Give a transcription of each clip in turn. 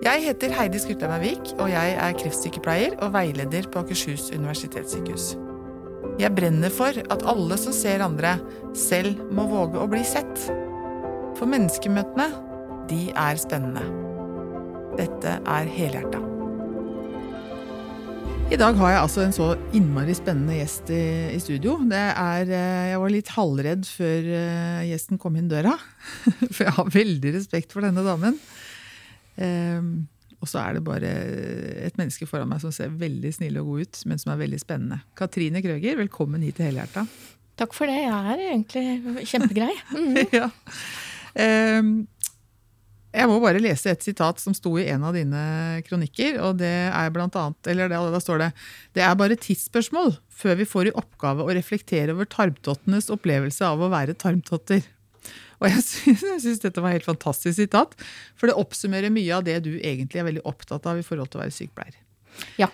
Jeg heter Heidi Skultheim Vik, og jeg er kreftsykepleier og veileder på Akershus universitetssykehus. Jeg brenner for at alle som ser andre, selv må våge å bli sett. For menneskemøtene, de er spennende. Dette er Helhjerta. I dag har jeg altså en så innmari spennende gjest i, i studio. Er, eh, jeg var litt halvredd før eh, gjesten kom inn døra. For jeg har veldig respekt for denne damen. Um, og så er det bare et menneske foran meg som ser veldig snill og god ut, men som er veldig spennende. Katrine Krøger, velkommen hit til Helhjerta. Takk for det. Jeg er egentlig kjempegrei. Mm. ja. Um, jeg må bare lese et sitat som sto i en av dine kronikker. og Det er blant annet, eller da står det Det er bare tidsspørsmål før vi får i oppgave å reflektere over tarmtottenes opplevelse av å være tarmtotter. Og jeg syns dette var helt fantastisk sitat, for det oppsummerer mye av det du egentlig er veldig opptatt av i forhold til å være sykepleier. Ja.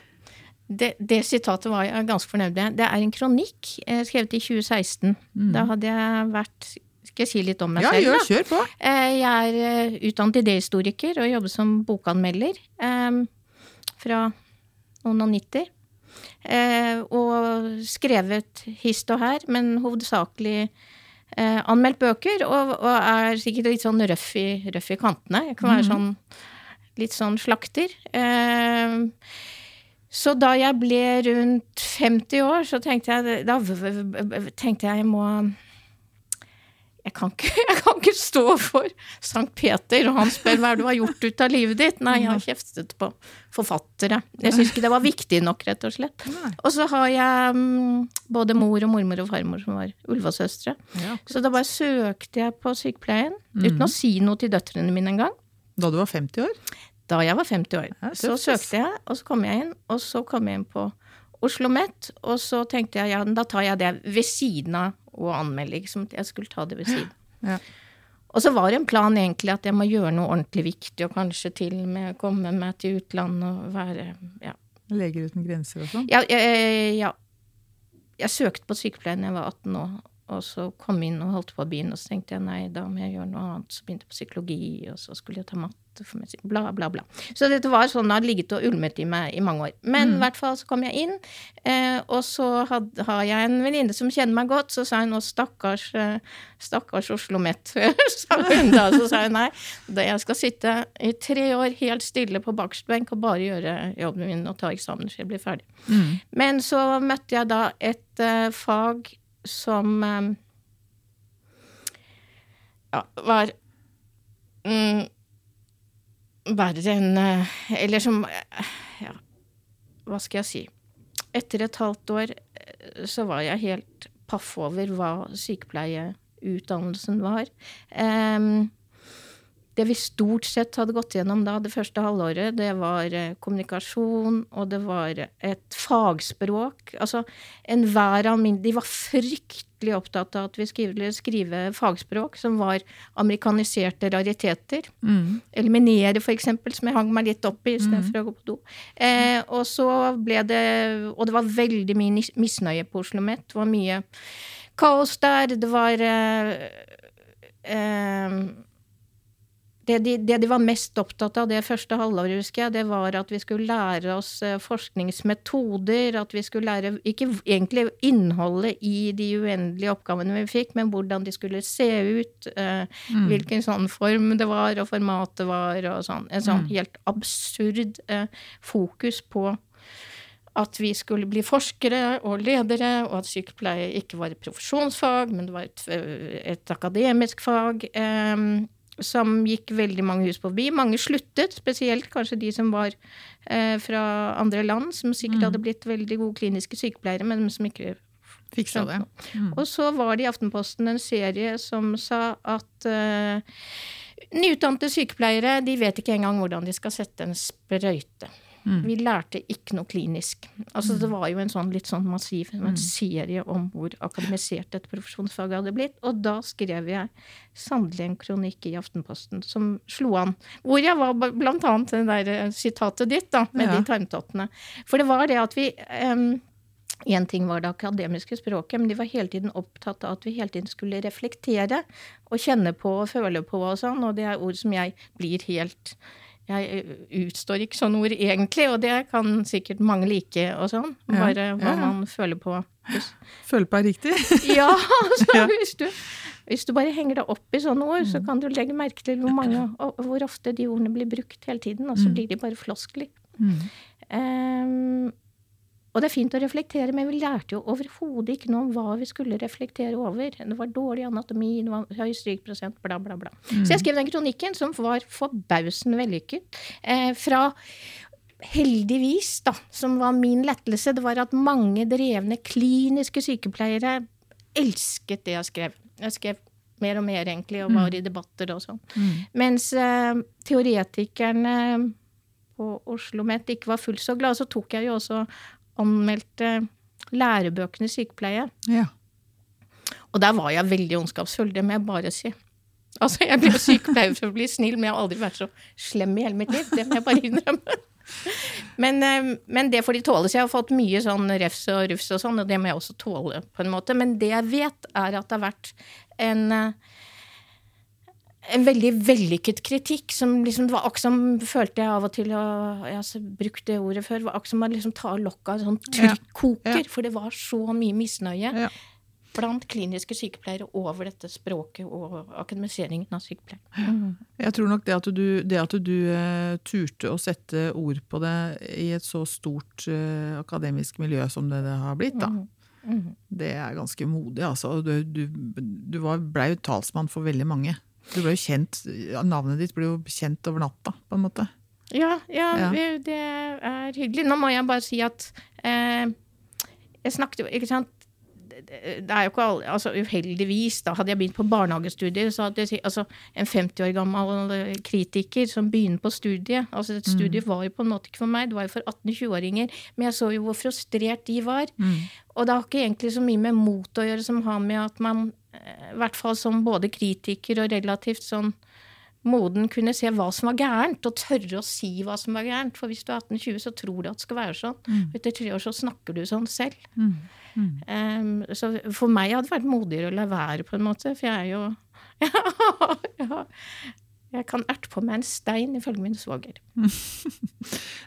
Det, det sitatet var jeg ganske fornøyd med. Det er en kronikk eh, skrevet i 2016. Mm. Da hadde jeg vært skal jeg si litt om meg ja, selv? Ja, kjør på. Eh, jeg er eh, utdannet idéhistoriker og jobber som bokanmelder eh, fra noen og nitti. Og skrevet hist og her, men hovedsakelig anmeldt bøker. Og, og, er sikkert litt sånn røff i, røff i kantene. Jeg kan være mm. sånn litt sånn slakter. Så da jeg ble rundt 50 år, så tenkte jeg, da tenkte jeg jeg må jeg kan, ikke, jeg kan ikke stå for Sankt Peter, og han spør hva du har gjort ut av livet ditt. Nei, jeg har kjeftet på forfattere. Jeg syns ikke det var viktig nok, rett og slett. Og så har jeg um, både mor og mormor og farmor som var Ulvasøstre. Så da bare søkte jeg på sykepleien, uten mm. å si noe til døtrene mine engang. Da du var 50 år? Da jeg var 50 år. Så søkte jeg, og så kom jeg inn, og så kom jeg inn på Oslo OsloMet, og så tenkte jeg ja, da tar jeg det ved siden av å anmelde. Liksom, jeg skulle ta det ved siden. Ja. Og så var det en plan egentlig at jeg må gjøre noe ordentlig viktig, og kanskje til og med komme meg til utlandet og være ja. Leger uten grenser og sånn? Ja, jeg, ja. Jeg søkte på sykepleien da jeg var 18 år, og så kom jeg inn og holdt på å begynne, og så tenkte jeg nei, da må jeg gjøre noe annet. Så begynte jeg på psykologi, og så skulle jeg ta matte for meg, bla, bla, bla. Så dette var sånn det hadde ligget og ulmet i meg i mange år. Men mm. i hvert fall så kom jeg inn, eh, og så had, har jeg en venninne som kjenner meg godt, så sa hun å stakkars, eh, stakkars Oslo Met, sa hun da. Så sa hun nei, jeg skal sitte i tre år helt stille på bakerste benk og bare gjøre jobben min og ta eksamen så jeg blir ferdig. Mm. Men så møtte jeg da et uh, fag som um, ja, var mm, verre enn eh, Eller som eh, Ja, hva skal jeg si? Etter et halvt år eh, så var jeg helt paff over hva sykepleieutdannelsen var. Um, det vi stort sett hadde gått gjennom da det første halvåret, det var kommunikasjon, og det var et fagspråk. Altså enhver alminnelig De var fryktelig opptatt av at vi skulle skrive fagspråk som var amerikaniserte rariteter. Mm. Eliminere, for eksempel, som jeg hang meg litt opp i istedenfor mm. å gå på do. Eh, og så ble det Og det var veldig mye misnøye på Oslo Met. Det var mye kaos der. Det var eh, eh, det de, det de, var mest opptatt av det første halvåret, husker jeg, det var at vi skulle lære oss eh, forskningsmetoder, at vi skulle lære ikke egentlig innholdet i de uendelige oppgavene vi fikk, men hvordan de skulle se ut, eh, mm. hvilken sånn form det var, og formatet var, og sånn. En sånn mm. helt absurd eh, fokus på at vi skulle bli forskere og ledere, og at sykepleie ikke var et profesjonsfag, men det var et, et akademisk fag. Eh, som gikk veldig mange hus forbi. Mange sluttet, spesielt kanskje de som var eh, fra andre land, som sikkert mm. hadde blitt veldig gode kliniske sykepleiere, men som ikke Fiksa det. Mm. Og så var det i Aftenposten en serie som sa at eh, nyutdannede sykepleiere de vet ikke engang hvordan de skal sette en sprøyte. Mm. Vi lærte ikke noe klinisk. Altså, Det mm. var jo en sånn litt sånn massiv en mm. serie om hvor akademisert dette profesjonsfaget hadde blitt. Og da skrev jeg sannelig en kronikk i Aftenposten som slo an. Hvor jeg var blant annet det der eh, sitatet ditt, da, med ja. de tarmtottene. For det var det at vi um, Én ting var det akademiske språket, men de var hele tiden opptatt av at vi hele tiden skulle reflektere og kjenne på og føle på og sånn, og det er ord som jeg blir helt jeg utstår ikke sånne ord egentlig, og det kan sikkert mange like og sånn. Bare hva ja, hva man føler på. Føler på er riktig. Ja, altså, Ja. Hvis, du, hvis du bare henger deg opp i sånne ord, så kan du legge merke til hvor mange hvor ofte de ordene blir brukt hele tiden, og så Mm. blir de bare floskler. Mm. Ehm, og det er fint å reflektere, men vi lærte jo overhodet ikke noe om hva vi skulle reflektere over. Det var dårlig anatomi, det var høy strykprosent, bla, bla, bla. Så jeg skrev den kronikken, som var forbausende vellykket. Eh, fra heldigvis, da, som var min lettelse, det var at mange drevne kliniske sykepleiere elsket det jeg skrev. Jeg skrev mer og mer, egentlig, og var i debatter og sånn. Mm. Mens eh, teoretikerne på Oslo Met ikke var fullt så glad, så tok jeg jo også anmeldte lærebøkene i sykepleie. Ja. Og der var jeg veldig ondskapsfull, det må jeg bare si. Altså, Jeg ble sykepleier for å bli snill, men jeg har aldri vært så slem i hele mitt liv. Det må jeg bare innrømme. Men, eh, men det får de tåle. Så jeg har fått mye sånn refs og rufs og sånn, og det må jeg også tåle, på en måte. Men det jeg vet, er at det har vært en eh, en veldig vellykket kritikk som liksom, det var akkurat som følte jeg av og til og Jeg har brukt det ordet før. var akkurat som å liksom ta lokket av en sånn trykkoker. Ja. for det var så mye misnøye Ja. blant kliniske sykepleiere over dette språket og akademiseringen av sykepleie. Jeg tror nok det at du, det at du uh, turte å sette ord på det i et så stort uh, akademisk miljø som det, det har blitt, da. Mhm. Det er ganske modig, altså. Du, du, du blei ble jo talsmann for veldig mange. Du ble jo kjent, Navnet ditt ble jo kjent over natta, på en måte. Ja, ja, Ja. det er hyggelig. Nå må jeg bare si at eh, Jeg snakket jo Ikke sant. Det er jo ikke alle, altså Uheldigvis, da hadde jeg begynt på barnehagestudier, så hadde jeg altså, en 50 år gammel eh, kritiker som begynner på studiet altså Et studie var jo på en måte ikke for meg, det var jo for 18-20-åringer. Men jeg så jo hvor frustrert de var. Og det har ikke egentlig så mye med mot å gjøre som har med at man, eh, i hvert fall som både kritiker og relativt sånn moden, kunne se hva som var gærent, og tørre å si hva som var gærent. For hvis du er 18-20, så tror du at det skal være sånn. Og Etter tre år så snakker du sånn selv. Um, så for meg hadde det vært modigere å la være, på en måte, for jeg er jo ja, Jeg kan erte på meg en stein, ifølge min svoger.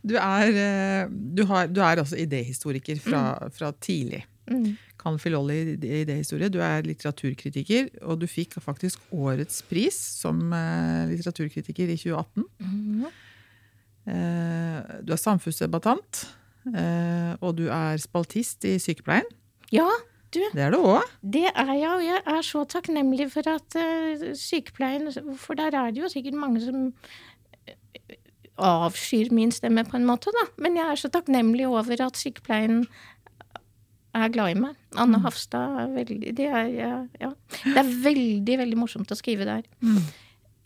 Du er, eh, du har, du er altså idéhistoriker fra, fra tidlig. Mm. Kan filolli idéhistorie. Du er litteraturkritiker, og du fikk faktisk årets pris som eh, litteraturkritiker i 2018. Mhm. Eh, du er samfunnsdebattant, og du er spaltist i Sykepleien. Ja, du, Det er det òg. det er jeg, og jeg er så takknemlig for at uh, sykepleien For der er det jo sikkert mange som eh, avskyr min stemme, på en måte, da. Men jeg er så takknemlig over at sykepleien er glad i meg. Anne Hafstad er veldig det er, ja, ja. det er veldig, veldig morsomt å skrive der.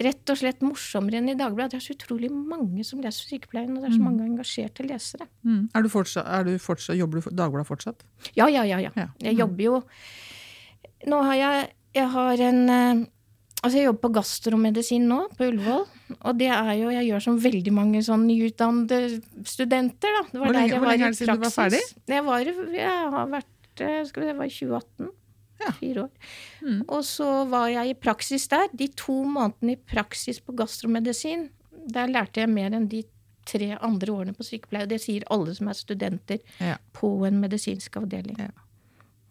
Rett og slett morsommere enn i Dagbladet. Det er så utrolig mange som leser Sykepleien, og det er så mange engasjerte lesere. Mm. Er du fortsatt, er du fortsatt, jobber du for Dagbladet fortsatt? Ja, ja, ja. ja. Jeg jobber jo Nå har jeg Jeg har en eh, Altså, jeg jobber på gastromedisin nå, på Ullevål. Og det er jo Jeg gjør som veldig mange sånn nyutdannede studenter, da. Det var Hvor der lenge- jeg hvor var lenge i er det siden du var ferdig? Jeg, var, jeg har vært eh, Skal vi se, det var i 2018. Fire år. Og så var jeg i praksis der. De to månedene i praksis på gastromedisin, der lærte jeg mer enn de tre andre årene på sykepleie. Det sier alle som er studenter Ja. på en medisinsk avdeling. Ja.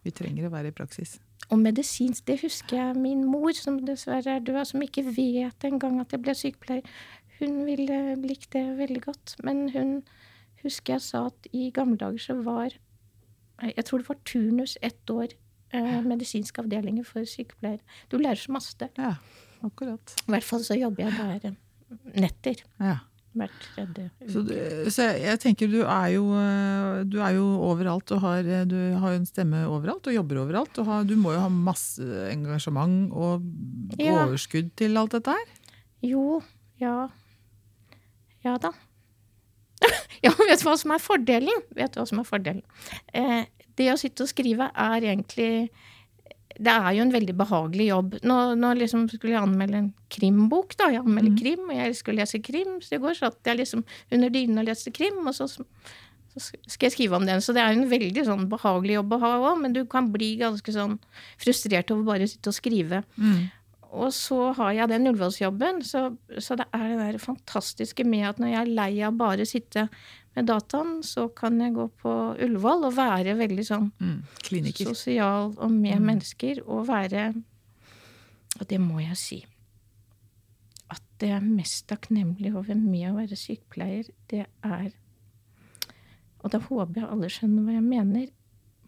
Vi trenger å være i praksis. Og medisinsk, det husker jeg min mor, som dessverre er død, som ikke vet engang at jeg ble sykepleier. Hun ville likt det veldig godt. Men hun husker jeg sa at i gamle dager så var Jeg tror det var turnus ett år. Eh, medisinske avdelinger for sykepleiere. Du lærer så masse. Ja, akkurat. I hvert fall så jobber jeg der netter Ja. hvert tredje Så, uke. Så, så jeg, jeg tenker du er, jo, eh, du er jo overalt og har, eh, du har en stemme overalt og jobber overalt. Og har, du må jo ha masse engasjement og Ja. overskudd til alt dette her. Jo, ja. Ja da. ja, vet du hva som er fordelen? Vet du hva som er fordelen? Eh, det å sitte og skrive er egentlig Det er jo en veldig behagelig jobb. Nå, nå liksom skulle jeg anmelde en krimbok, da. Jeg anmelder krim, og jeg skulle lese krim, så i går satt jeg liksom under dynen og leste krim, og så, så skal jeg skrive om den. Så det er jo en veldig sånn behagelig jobb å ha òg, men du kan bli ganske sånn frustrert over bare å sitte og skrive. og så har jeg den Ullevålsjobben, så, så det er det der fantastiske med at når jeg er lei av bare å sitte med dataen, så kan jeg gå på Ullevål og være veldig sånn Mm. Sosial og med Mm. mennesker, og være Og det må jeg si. At det er mest takknemlig over med å være sykepleier, det er Og da håper jeg alle skjønner hva jeg mener.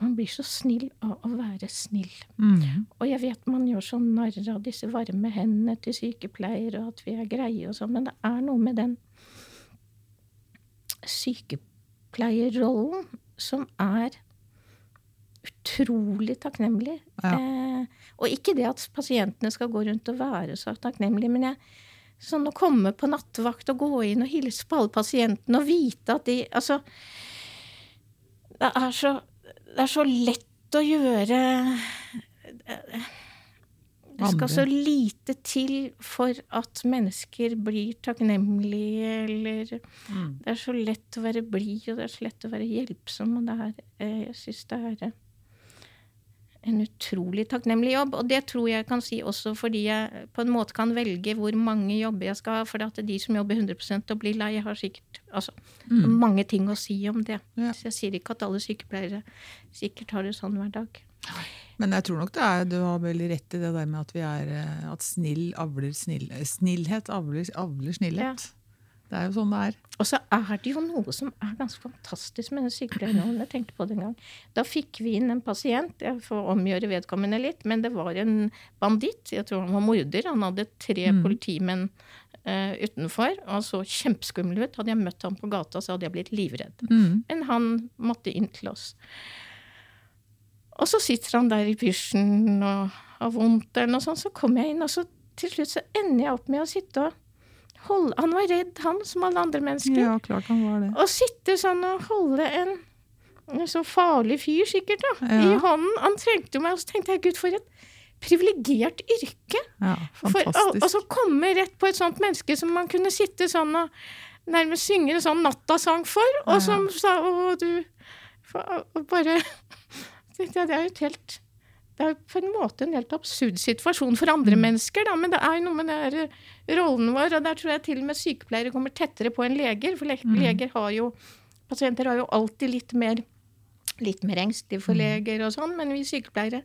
Man blir så snill av å være snill. Mm. Og jeg vet man gjør så narr av disse varme hendene til sykepleiere, og at vi er greie og sånn, men det er noe med den sykepleierrollen som er utrolig takknemlig. Ja. Eh, og ikke det at pasientene skal gå rundt og være så takknemlige, men jeg, sånn å komme på nattevakt og gå inn og hilse på alle pasientene og vite at de Altså, det er så, det er så lett å gjøre det skal så lite til for at mennesker blir takknemlige, eller Mm. Det er så lett å være blid, og det er så lett å være hjelpsom, og det er eh, Jeg syns det er en utrolig takknemlig jobb. Og det tror jeg kan si også fordi jeg på en måte kan velge hvor mange jobber jeg skal ha. For at de som jobber 100% og blir lei, har sikkert altså, Mm. mange ting å si om det. Ja. Så jeg sier ikke at alle sykepleiere sikkert har det sånn hver dag. Men jeg tror nok det er, du har veldig rett i det der med at vi er eh, at snill avler snill, snillhet avler, avler snillhet. Det er jo sånn det er. Og så er det jo noe som er ganske fantastisk med den sykepleierrollen. Jeg tenkte på det en gang. Da fikk vi inn en pasient. Jeg får omgjøre vedkommende litt, men det var en banditt. Jeg tror han var morder. Han hadde tre Mm. politimenn Uh, utenfor. Og så kjempeskummel ut. Hadde jeg møtt ham på gata, så hadde jeg blitt livredd. Mm. Men han måtte inn til oss. Og så sitter han der i pysjen og har vondt eller noe sånt. Så kommer jeg inn, og så til slutt så ender jeg opp med å sitte og holde Han var redd, han, som alle andre mennesker. Ja, klart han var det. Å sitte sånn og holde en, så farlig fyr, sikkert, da, Ja. i hånden. Han trengte jo meg, og så tenkte jeg gud, for et privilegert yrke. Ja, For, og, fantastisk. og så komme rett på et sånt menneske som man kunne sitte sånn og nærmest synge en sånn nattasang for, og som sa å, du for, og bare Det er jo helt det er på en måte en helt absurd situasjon for andre mennesker, da, men det er jo noe med den der rollen vår, og der tror jeg til og med sykepleiere kommer tettere på enn leger, for le leger har jo Pasienter har jo alltid litt mer litt mer engstelig for leger og sånn, men vi sykepleiere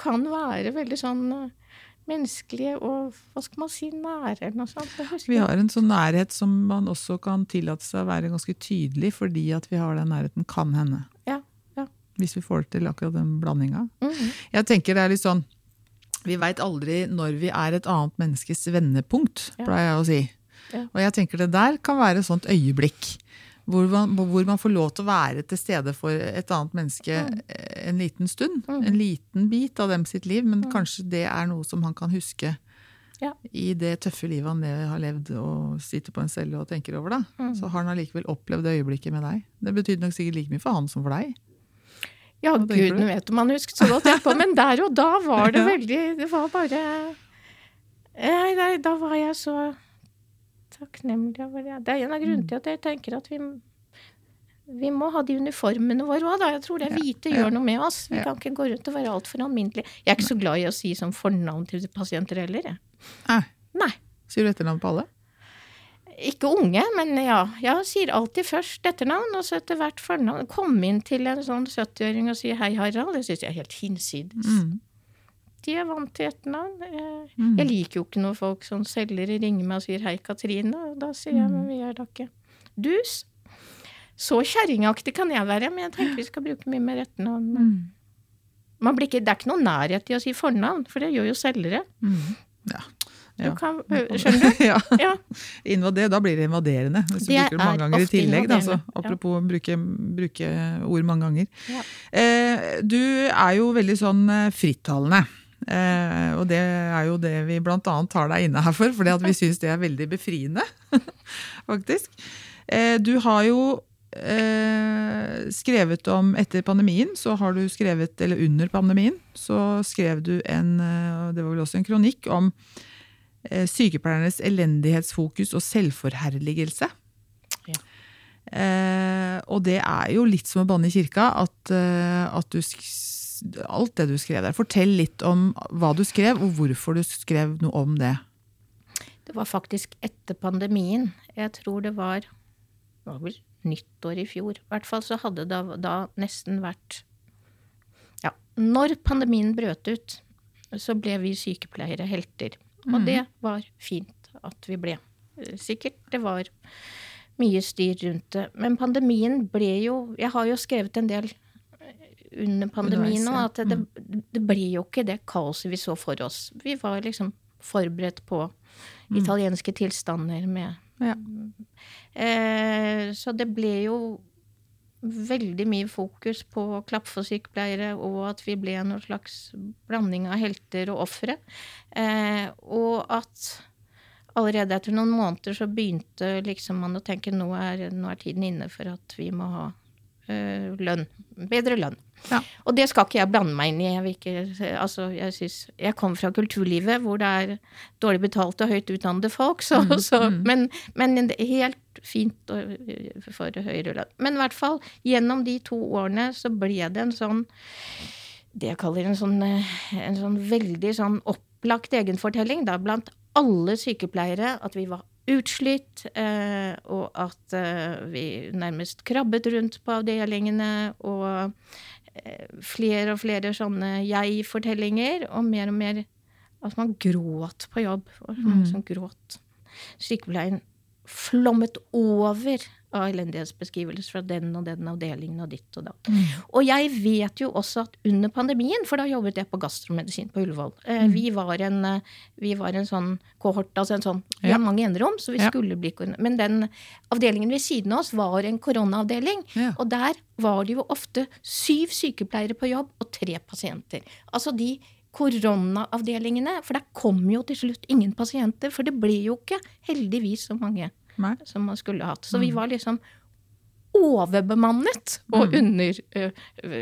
kan være veldig sånn eh, menneskelige og hva skal man si, nære noe sånt. Vi har en sånn nærhet som man også kan tillate seg å være ganske tydelig, fordi at vi har den nærheten kan hende. Hvis vi får til akkurat den blandinga. Mhm. Jeg tenker det er litt sånn Vi veit aldri når vi er et annet menneskes vendepunkt, Ja. pleier jeg å si. Ja. Og jeg tenker det der kan være et sånt øyeblikk. Hvor man, hvor man får lov til å være til stede for et annet menneske mm. en liten stund. Mm. En liten bit av dem sitt liv, men kanskje det er noe som han kan huske Ja. i det tøffe livet han har levd og sitter på en celle og tenker over. da. Mm. Så har han allikevel opplevd det øyeblikket med deg. Det betydde nok sikkert like mye for han som for deg. Ja, gud, nå du? vet om han husket så godt etterpå, men der og da var det veldig Det var bare Nei, nei, da var jeg så takknemlig over det. Det er en av Mm. grunnene til at jeg tenker at vi vi må ha de uniformene våre òg, da. Jeg tror det Ja, hvite ja. gjør noe med oss. Vi Ja. kan ikke gå rundt og være altfor alminnelige. Jeg er ikke så glad i å si som fornavn til pasienter heller, jeg. Nei. Sier du etternavn på alle? Ikke unge, men ja. Jeg sier alltid først etternavn, og så etter hvert fornavn. Komme inn til en sånn 70-åring og si 'hei, Harald', det syns jeg er helt hinsides. Mm. De er vant til etternavn. Eh, Mm. Jeg liker jo ikke når folk som selgere ringer meg og sier 'hei, Katrine', og da sier jeg 'men vi er da ikke dus'. Så kjerringaktig kan jeg være, men jeg tenker vi skal bruke mye mer etternavn. Mm. Man blir ikke, det er ikke noe nærhet i å si fornavn, for det gjør jo selgere. Mm. Ja. Du kan, skjønner du? ja. Ja. Invader, da blir det invaderende. Hvis du Det bruker det mange er ganger i tillegg. Da, så, invaderende, ja. apropos bruke, bruke ord mange ganger. Ja. Eh, du er jo veldig sånn eh, frittalende. Eh, og det er jo det vi annet har deg inne her for, fordi vi syns det er veldig befriende. faktisk. Eh, du har jo eh, skrevet om Etter pandemien, så har du skrevet, eller under pandemien, så skrev du en eh, Det var vel også en kronikk om sykepleiernes elendighetsfokus og selvforherligelse. Ja. Eh, og det er jo litt som å banne i kirka, at, eh, at du alt det du skrev der. Fortell litt om hva du skrev, og hvorfor du skrev noe om det. Det var faktisk etter pandemien. Jeg tror det var, det var vel nyttår i fjor. I hvert fall så hadde det da nesten vært Ja, når pandemien brøt ut, så ble vi sykepleiere helter. Og Mm. det var fint at vi ble. Sikkert det var mye styr rundt det. Men pandemien ble jo Jeg har jo skrevet en del under pandemien nå, at det, det ble jo ikke det kaoset vi så for oss. Vi var liksom forberedt på italienske tilstander med Ja. Eh, så det ble jo veldig mye fokus på å klappe for sykepleiere, og at vi ble noen slags blanding av helter og ofre. Eh, og at allerede etter noen måneder så begynte liksom man å tenke nå nå er tiden inne for at vi må ha lønn. Bedre lønn. Ja. Og det skal ikke jeg blande meg inn i. Jeg, ikke, altså, jeg, synes, jeg kommer fra kulturlivet hvor det er dårlig betalte og høyt utdannede folk, så, så, men, men er helt fint for høyere lønn. Men i hvert fall, gjennom de to årene så ble det en sånn det jeg kaller en sånn, eh, en sånn veldig sånn opplagt egenfortelling da, blant alle sykepleiere at vi var utslitt, eh, og at eh, vi nærmest krabbet rundt på avdelingene, og eh, flere og flere sånne jeg-fortellinger, og mer og mer at man gråt på jobb. Og mange som gråt. Sykepleien flommet over av elendighetsbeskrivelser fra den og den avdelingen og ditt og datt. Og jeg vet jo også at under pandemien, for da jobbet jeg på gastromedisin på Ullevål mm. vi, var en, eh, vi var en sånn kohort, altså en sånn Vi Ja. har mange enerom, så vi Ja. skulle bli Men den avdelingen ved siden av oss var en koronaavdeling. Ja. Og der var det jo ofte syv sykepleiere på jobb og tre pasienter. Altså de koronaavdelingene, for der kom jo til slutt ingen pasienter, for det ble jo ikke heldigvis så mange Nei. som man skulle hatt. Så vi var liksom overbemannet og under ø, ø,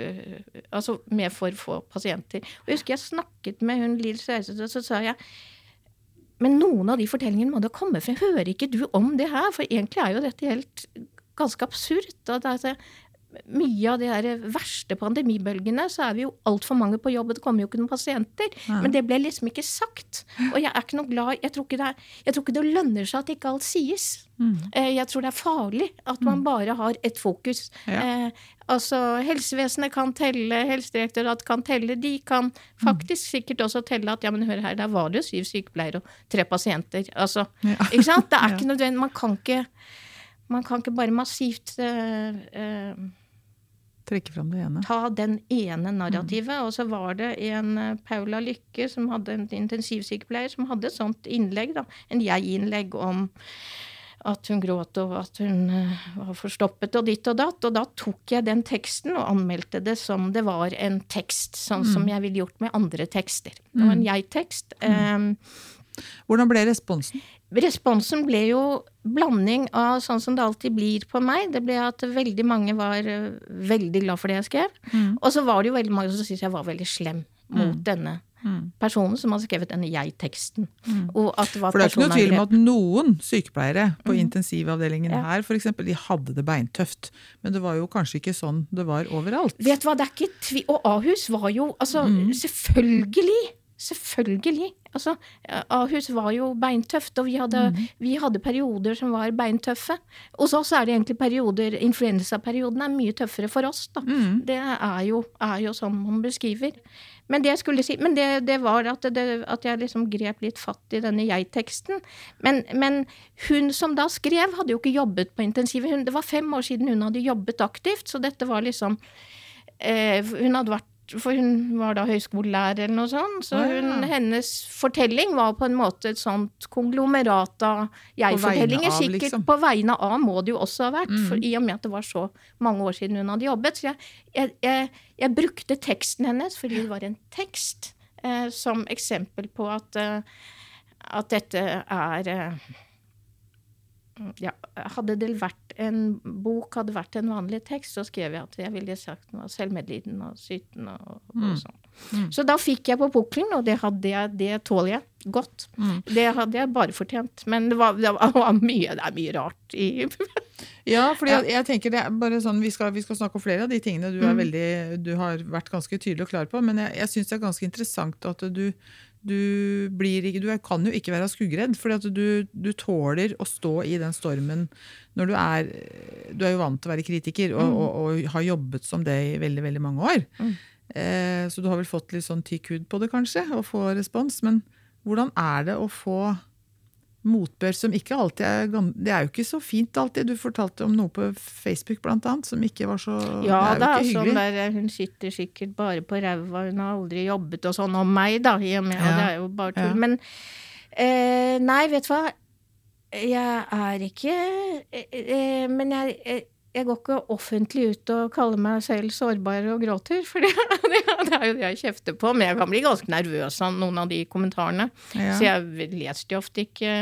Altså med for få pasienter. Og jeg husker jeg snakket med hun Lill Seiseth, og så sa jeg men noen av de fortellingene må da komme frem. Hører ikke du om det her? For egentlig er jo dette helt ganske absurd. Og er, mye av de der verste pandemibølgene, så er vi jo altfor mange på jobb, og det kommer jo ikke noen pasienter. Men det ble liksom ikke sagt. Og jeg er ikke noe glad Jeg tror ikke det, er, jeg tror ikke det lønner seg at ikke alt sies. Mm. Jeg tror det er farlig at man bare har ett fokus. Ja. Eh, altså, helsevesenet kan telle, Helsedirektoratet kan telle. De kan faktisk sikkert også telle at ja, men hør her, der var det jo syv sykepleiere og tre pasienter. Altså, Ja. ikke sant? Det er ikke nødvendig. Man kan ikke, man kan ikke bare massivt eh, eh, Trekke fram det ene. ta den ene narrativet. Og så var det en eh, Paula Lykke, som hadde en intensivsykepleier, som hadde et sånt innlegg, da. En jeg-innlegg om at hun gråt og at hun eh, var forstoppet og ditt og datt. Og da tok jeg den teksten og anmeldte det som det var en tekst, sånn som jeg ville gjort med andre tekster. Det var en jeg-tekst. Um, Hvordan ble responsen? Responsen ble jo blanding av sånn som det alltid blir på meg. Det ble at veldig mange var eh, veldig glad for det jeg skrev. Mm. Og så var det jo veldig mange som syntes jeg var veldig slem mot denne personen som hadde skrevet denne jeg-teksten. Var For det er ikke noe tvil om at noen sykepleiere på intensivavdelingen Ja. her for eksempel, de hadde det beintøft. Men det var jo kanskje ikke sånn det var overalt. Vet du hva, det er ikke tvil Og Ahus var jo Altså, Mm. selvfølgelig! Selvfølgelig. Altså, Ahus var jo beintøft, og vi hadde, Mm. vi hadde perioder som var beintøffe. Hos oss er det egentlig perioder Influensaperioden er mye tøffere for oss, da. Mm. Det er jo, er jo sånn man beskriver. Men det jeg skulle si, men det, det var at, det, at jeg liksom grep litt fatt i denne jeg-teksten. Men, men hun som da skrev, hadde jo ikke jobbet på intensivet. Hun, det var fem år siden hun hadde jobbet aktivt, så dette var liksom eh, Hun hadde vært for hun var da høyskolelærer eller noe sånt. Så hun, ja. hennes fortelling var på en måte et sånt konglomerat av jeg-fortellinger. Sikkert liksom. på vegne av må det jo også ha vært, for, Mm. i og med at det var så mange år siden hun hadde jobbet. Så jeg, jeg, jeg, jeg brukte teksten hennes fordi det var en tekst, eh, som eksempel på at, eh, at dette er eh, ja, Hadde det vært en bok, hadde vært en vanlig tekst, så skrev jeg at jeg ville sagt noe selvmedlidende selvmedliden og sytende og, og sånn. Så da fikk jeg på pukkelen, og det, jeg, det tåler jeg godt. Det hadde jeg bare fortjent. Men det var, det var mye, det er mye rart i Ja, for jeg, tenker det er bare sånn, vi skal, vi skal snakke om flere av de tingene du, er veldig, du har vært ganske tydelig og klar på. Men jeg, jeg syns det er ganske interessant at du, du, blir, ikke- du kan jo ikke være skuggredd. For du, du tåler å stå i den stormen når du er Du er jo vant til å være kritiker og, og, og har jobbet som det i veldig, veldig mange år. Mm. Eh, så du har vel fått litt sånn tykk hud på det, kanskje, og få respons. Men hvordan er det å få motbør som ikke alltid er Det er jo ikke så fint alltid. Du fortalte om noe på Facebook blant annet, som ikke var så Ja, Det er jo ikke sånn der Hun sitter sikkert bare på ræva, hun har aldri jobbet og sånn om meg, da. I og med, Ja. det er jo bare tull. Ja. Men eh, nei, vet du hva. Jeg er ikke eh, eh, Men jeg, jeg, går ikke offentlig ut og kaller meg selv sårbar og gråter, for det, det er jo det jeg kjefter på. Men jeg kan bli ganske nervøs av noen av de kommentarene. Ja. Så jeg leser de ofte ikke.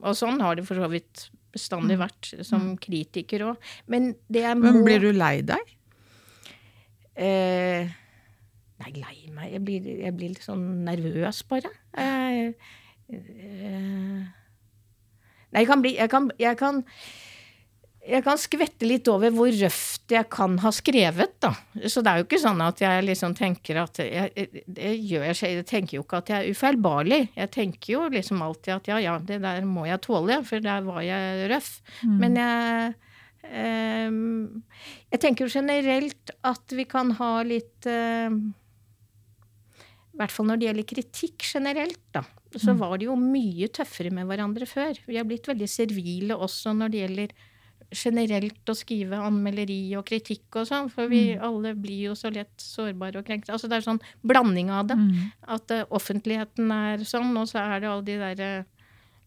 Og sånn har det for så vidt bestandig vært som kritiker òg. Men det jeg må Men blir du lei deg? Eh, nei, lei meg Jeg blir, jeg blir litt sånn nervøs, bare. Eh, eh, nei, jeg kan bli jeg kan, jeg kan jeg kan skvette litt over hvor røft jeg kan ha skrevet, da. Så det er jo ikke sånn at jeg liksom tenker at jeg, Det gjør jeg. Jeg tenker jo ikke at jeg er ufeilbarlig. Jeg tenker jo liksom alltid at ja, ja, det der må jeg tåle, for der var jeg røff. Men jeg ehm, Jeg tenker jo generelt at vi kan ha litt ehm, I hvert fall når det gjelder kritikk generelt, da. Så var det jo mye tøffere med hverandre før. Vi har blitt veldig servile også når det gjelder generelt å skrive anmelderi og kritikk og sånn, for vi alle blir jo så lett sårbare og krenkte. Altså det er sånn blanding av det. At uh, offentligheten er sånn, og så er det alle de derre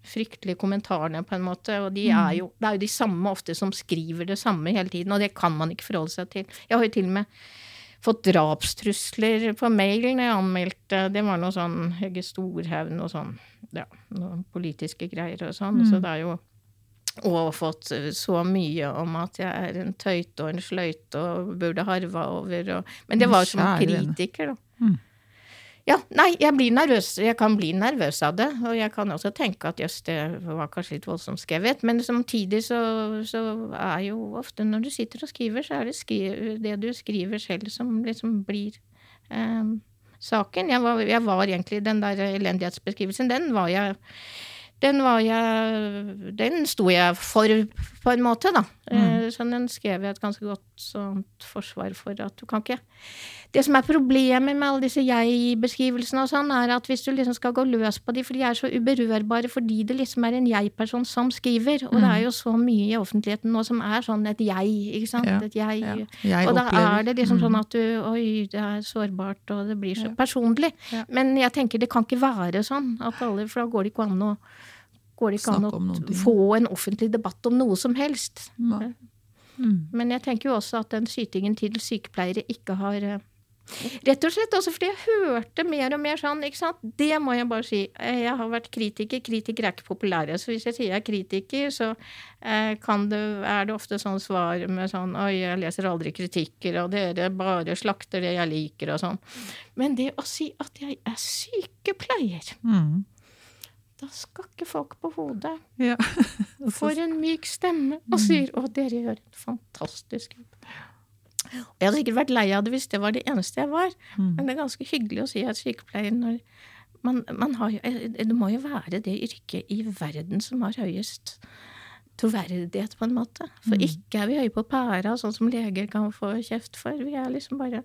fryktelige kommentarene, på en måte. Og de er jo, det er jo de samme ofte som skriver det samme hele tiden, og det kan man ikke forholde seg til. Jeg har jo til og med fått drapstrusler på mailen jeg anmeldte Det var noe sånn Hegge Storhaug, og sånn ja, noen politiske greier og sånn. Så det er jo og fått så mye om at jeg er en tøyte og en sløyte og burde harva over og Men det var som kritiker, da. Ja, nei, jeg blir nervøs. Jeg kan bli nervøs av det. Og jeg kan også tenke at jøss, det var kanskje litt voldsomt skrevet. Men samtidig så, så er jo ofte når du sitter og skriver, så er det skri det du skriver selv som liksom blir eh, saken. Jeg var, jeg var egentlig Den der elendighetsbeskrivelsen, den var jeg den var jeg Den sto jeg for, på en måte, da. Mm. Så den skrev jeg et ganske godt sånt forsvar for at du kan ikke Det som er problemet med alle disse jeg-beskrivelsene og sånn, er at hvis du liksom skal gå løs på de, for de er så uberørbare fordi det liksom er en jeg-person som skriver, og det er jo så mye i offentligheten nå som er sånn et jeg, ikke sant? Ja, Et jeg. ja. Jeg og da opplever- er det liksom Mm. sånn at du Oi, det er sårbart, og det blir så Ja. personlig. Men jeg tenker det kan ikke være sånn at alle For da går det ikke an å går det ikke an å få en offentlig debatt om noe som helst. Mm. Men jeg tenker jo også at den skytingen til sykepleiere ikke har eh, Rett og slett også fordi jeg hørte mer og mer sånn, ikke sant. Det må jeg bare si. Eh, Jeg har vært kritiker. Kritikere er ikke populære. Så hvis jeg sier jeg er kritiker, så eh, kan det, er det ofte sånn svar med sånn Oi, jeg leser aldri kritikker, og dere bare slakter det jeg liker, og sånn. Men det å si at jeg er sykepleier, Mm. da skakker folk på hodet. Ja. får en myk stemme og sier 'Å, dere gjør en fantastisk jobb'. Og jeg hadde sikkert vært lei av det hvis det var det eneste jeg var, Mm. men det er ganske hyggelig å si at sykepleier når man, man har eh, Det må jo være det yrket i verden som har høyest troverdighet, på en måte. For ikke er vi høye på pæra, sånn som leger kan få kjeft for. Vi er liksom bare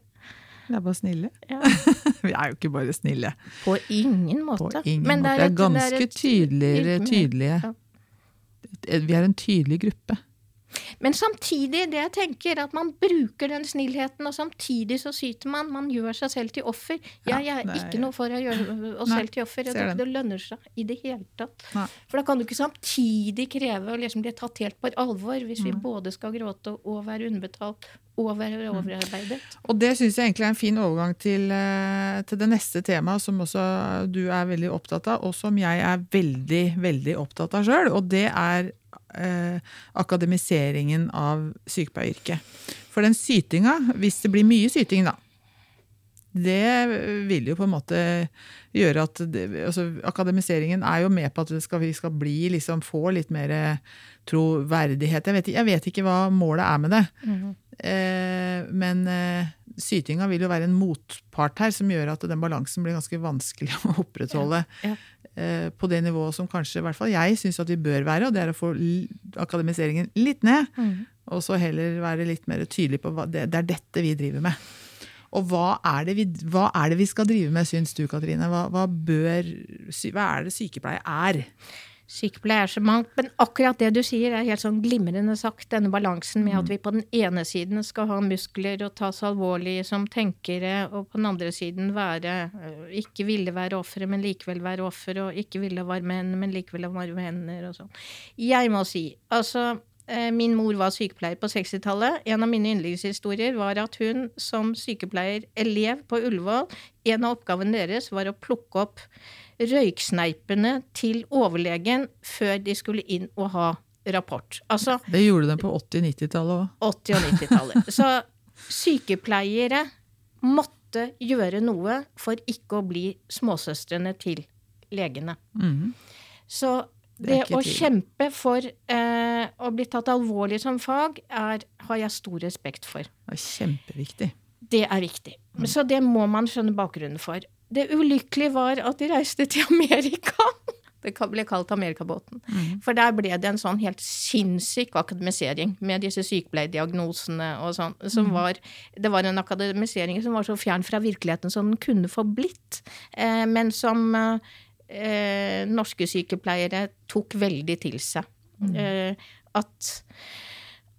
Vi er bare snille. ja, Vi er jo ikke bare snille. På ingen måte. På ingen Men måte. Det er ganske et- tydeligere, yrke med- tydelige Ja. Vi er en tydelig gruppe. Men samtidig, det jeg tenker, at man bruker den snillheten, og samtidig så syter man. Man gjør seg selv til offer. Ja, Jeg, er ikke noe for å gjøre oss Nei, selv til offer. Jeg tror ikke det lønner seg i det hele tatt. Nei. For da kan du ikke samtidig kreve å liksom bli tatt helt på alvor, hvis vi både skal gråte og være underbetalt og være overarbeidet. Og det syns jeg egentlig er en fin overgang til, eh, til det neste temaet, som også du er veldig opptatt av, og som jeg er veldig, veldig opptatt av sjøl. Og det er eh, akademiseringen av sykepleieryrket. For den sytinga, hvis det blir mye syting, da, det vil jo på en måte gjøre at det, altså, Akademiseringen er jo med på at skal, vi skal bli, liksom, få litt mer troverdighet. Jeg vet, jeg vet, ikke hva målet er med det. Mm. Eh, men eh, sytinga vil jo være en motpart her som gjør at den balansen blir ganske vanskelig å opprettholde. Ja. Ja. Eh, på det nivået som kanskje i hvert fall jeg syns at vi bør være, og det er å få akademiseringen litt ned. Mm. Og så heller være litt mer tydelig på hva det, det er dette vi driver med. Og hva er, vi, hva er det vi, skal drive med, syns du Katrine? Hva, hva, bør, hva er det sykepleie er? Sykepleie er så mangt, men akkurat det du sier er helt sånn glimrende sagt. Denne balansen med at vi på den ene siden skal ha muskler og tas alvorlig som tenkere, og på den andre siden være øh, ikke ville være ofre, men likevel være offer, og ikke ville være menn, men likevel varme hender, og sånn. Jeg må si, altså Eh, min mor var sykepleier på 60-tallet. En av mine yndlingshistorier var at hun som sykepleierelev på Ullevål, en av oppgavene deres var å plukke opp røyksneipene til overlegen før de skulle inn og ha rapport. Altså, det gjorde de på 80- 90-tallet òg. 80- og 90-tallet. Så sykepleiere måtte gjøre noe for ikke å bli småsøstrene til legene. Mm. Så det, det å kjempe for eh, å bli tatt alvorlig som fag, er, har jeg stor respekt for. Det er kjempeviktig. Det er viktig. Mm. Så det må man skjønne bakgrunnen for. Det ulykkelige var at de reiste til Amerika. Det ble kalt Amerikabåten. Mm. For der ble det en sånn helt sinnssyk akademisering med disse sykepleierdiagnosene og sånn. Som mm. var, det var en akademisering som var så fjern fra virkeligheten som den kunne få blitt. Eh, men som eh, norske sykepleiere tok veldig til seg. Mm. Eh, at,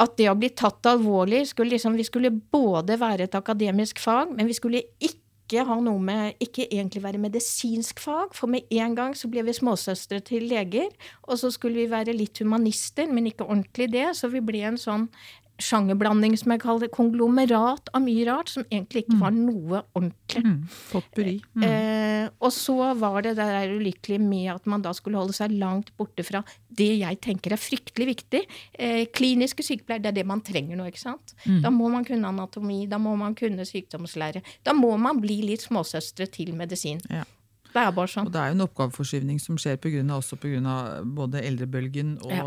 at, det å bli tatt alvorlig skulle liksom, Vi skulle både være et akademisk fag, men vi skulle ikke ha noe med Ikke egentlig være medisinsk fag, for med en gang så ble vi småsøstre til leger. Og så skulle vi være litt humanister, men ikke ordentlig det. Så vi ble en sånn sjangerblanding, som jeg kaller det, konglomerat av mye rart, som egentlig ikke var mm. noe ordentlig. Mm, Potpurri. Mm. Eh, og så var det det der ulykkelige med at man da skulle holde seg langt borte fra det jeg tenker er fryktelig viktig. Eh, kliniske sykepleiere, det er det man trenger nå, ikke sant. Mm. Da må man kunne anatomi, da må man kunne sykdomslære. Da må man bli litt småsøstre til medisin. Ja. Det er bare sånn. Og det er jo en oppgaveforskyvning som skjer på grunn av, også pga. både eldrebølgen og, ja.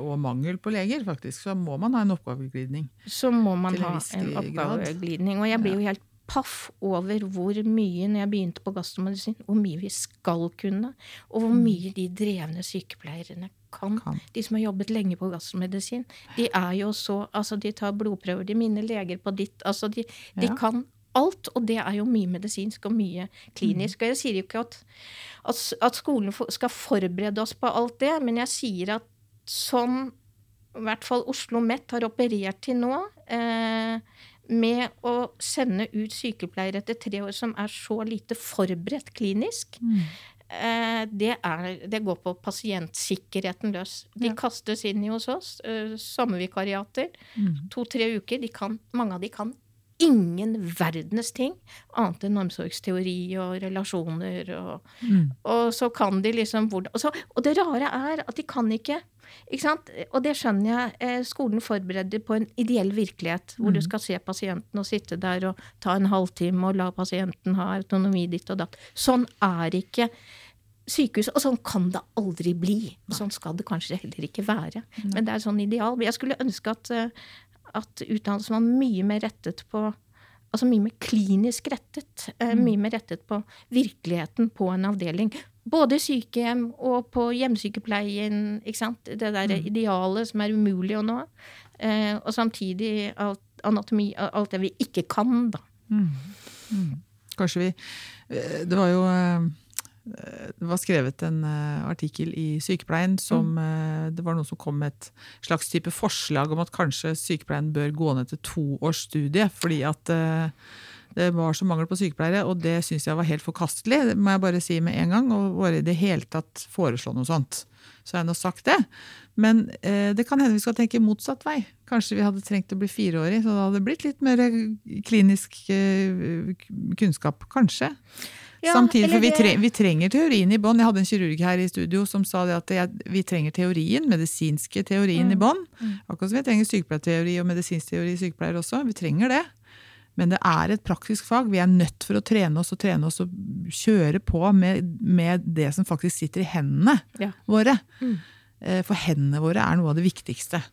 og, mangel på leger, faktisk. Så må man ha en oppgaveglidning. Så må man ha en, en oppgaveglidning. Og jeg blir jo helt paff over hvor mye, når jeg begynte på gastromedisin, hvor mye vi skal kunne. Og hvor mm. mye de drevne sykepleierne kan. kan. De som har jobbet lenge på gastromedisin. De er jo så Altså, de tar blodprøver, de minner leger på ditt Altså, de, de kan alt, og det er jo mye medisinsk og mye klinisk. Og jeg sier jo ikke at, at, at skolen skal forberede oss på alt det, men jeg sier at sånn i hvert fall Oslo Met har operert til nå, eh, med å sende ut sykepleiere etter tre år som er så lite forberedt klinisk, mm. eh, det, er, det, går på pasientsikkerheten løs. De ja. kastes inn i hos oss, eh, sommervikariater, mm. to-tre uker. Kan, mange av de kan ingen verdens ting annet enn omsorgsteori og relasjoner. Og, mm. og så kan de liksom og, og, det rare er at de kan ikke ikke sant? Og det skjønner jeg. Eh, skolen forbereder på en ideell virkelighet, hvor mm. du skal se pasienten og sitte der og ta en halvtime og la pasienten ha autonomi ditt og datt. Sånn er ikke sykehus, og sånn kan det aldri bli. Sånn skal det kanskje heller ikke være. Men det er sånn ideal. Jeg skulle ønske at, eh, at utdannelsen var mye mer rettet på Altså mye mer klinisk rettet. Eh, mm. Mye mer rettet på virkeligheten på en avdeling. Både i sykehjem og på hjemmesykepleien. ikke sant? Det der mm. idealet som er umulig å nå. Eh, og samtidig alt, anatomi, alt det vi ikke kan, da. Mm. Mm. Kanskje vi eh, Det var jo det var skrevet en uh, artikkel i Sykepleien som mm. uh, Det var noen som kom med et slags type forslag om at kanskje sykepleien bør gå ned til to års studie, fordi at det var så mangel på sykepleiere, og det syns jeg var helt forkastelig, det må jeg bare si med en gang. Og bare i det hele tatt foreslå noe sånt. Så har jeg nå sagt det. Men det kan hende vi skal tenke motsatt vei. Kanskje vi hadde trengt å bli fireårig, så det hadde blitt litt mer klinisk kunnskap. Kanskje. Ja, Samtidig, for vi, tre, vi, trenger teorien i bånn. Jeg hadde en kirurg her i studio som sa at jeg, vi trenger teorien, medisinske teorien mm. i bånn. Mm. Akkurat som vi trenger sykepleierteori og medisinsk teori i sykepleier også. Vi trenger det. Men det er et praktisk fag. Vi er nødt for å trene oss og trene oss og kjøre på med, med det som faktisk sitter i hendene Ja. våre. Mm. Eh, For hendene våre er noe av det viktigste.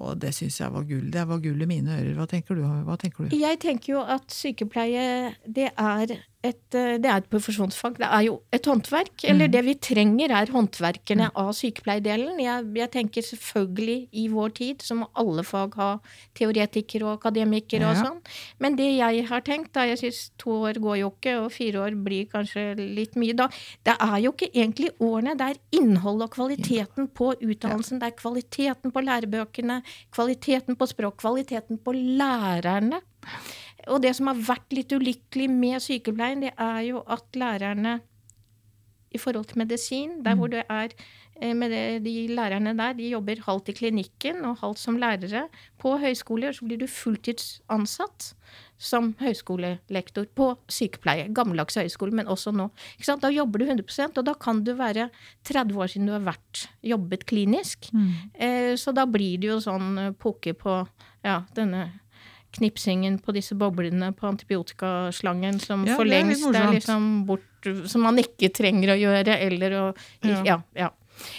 Og det syns jeg var gull. Det var gull i mine ører. Hva tenker du? Hva tenker du? Jeg tenker jo at sykepleie, det er et, eh, det er et profesjonsfag. Det er jo et håndverk. Eller det vi trenger, er håndverkerne av sykepleierdelen. Jeg, jeg tenker selvfølgelig i vår tid så må alle fag ha teoretikere og akademikere og Ja. sånn. Men det jeg har tenkt, da jeg syns to år går jo ikke, og fire år blir kanskje litt mye da, det er jo ikke egentlig årene, det er innholdet og kvaliteten på utdannelsen. Det er kvaliteten på lærebøkene, kvaliteten på språk, kvaliteten på lærerne. Og det som har vært litt ulykkelig med sykepleien, det er jo at lærerne i forhold til medisin, der hvor det er eh, med det, de lærerne der, de jobber halvt i klinikken og halvt som lærere. På høyskoler så blir du fulltidsansatt som høyskolelektor på sykepleie. Gammeldags høyskole, men også nå. Da jobber du 100 og da kan du være 30 år siden du har vært jobbet klinisk. Eh, så da blir det jo sånn pukke på ja, denne knipsingen på disse boblene på antibiotikaslangen som Ja, for lengst er er liksom bort Som man ikke trenger å gjøre, eller å Ja. Ja. ja.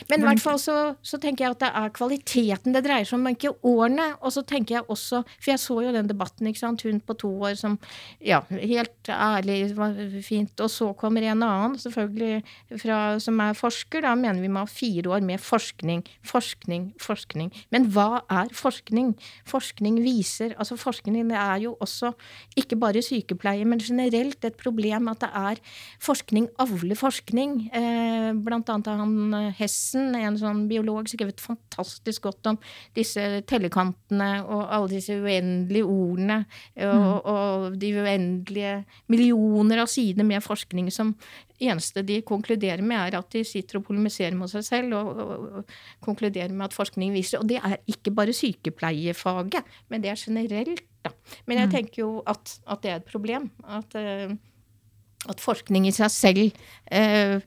Men i hvert fall så, så tenker jeg at det er kvaliteten det dreier seg om, men ikke årene. Og så tenker jeg også For jeg så jo den debatten, ikke sant. Hun på to år som Ja, helt ærlig, var fint. Og så kommer en annen, selvfølgelig, fra, som er forsker. Da mener vi må ha fire år med forskning. Forskning, forskning. Men hva er forskning? Forskning viser Altså, forskning det er jo også ikke bare sykepleie, men generelt et problem at det er forskning avler forskning. Eh, blant annet av han eh, Hessen, en sånn biolog, skrevet fantastisk godt om disse tellekantene og alle disse uendelige ordene og, og de uendelige millioner av sider med forskning som eneste de konkluderer med, er at de sitter og polemiserer mot seg selv og, og, og konkluderer med at forskning viser Og det er ikke bare sykepleiefaget, men det er generelt, da. Men jeg tenker jo at, at det er et problem. At, eh, at forskning i seg selv eh,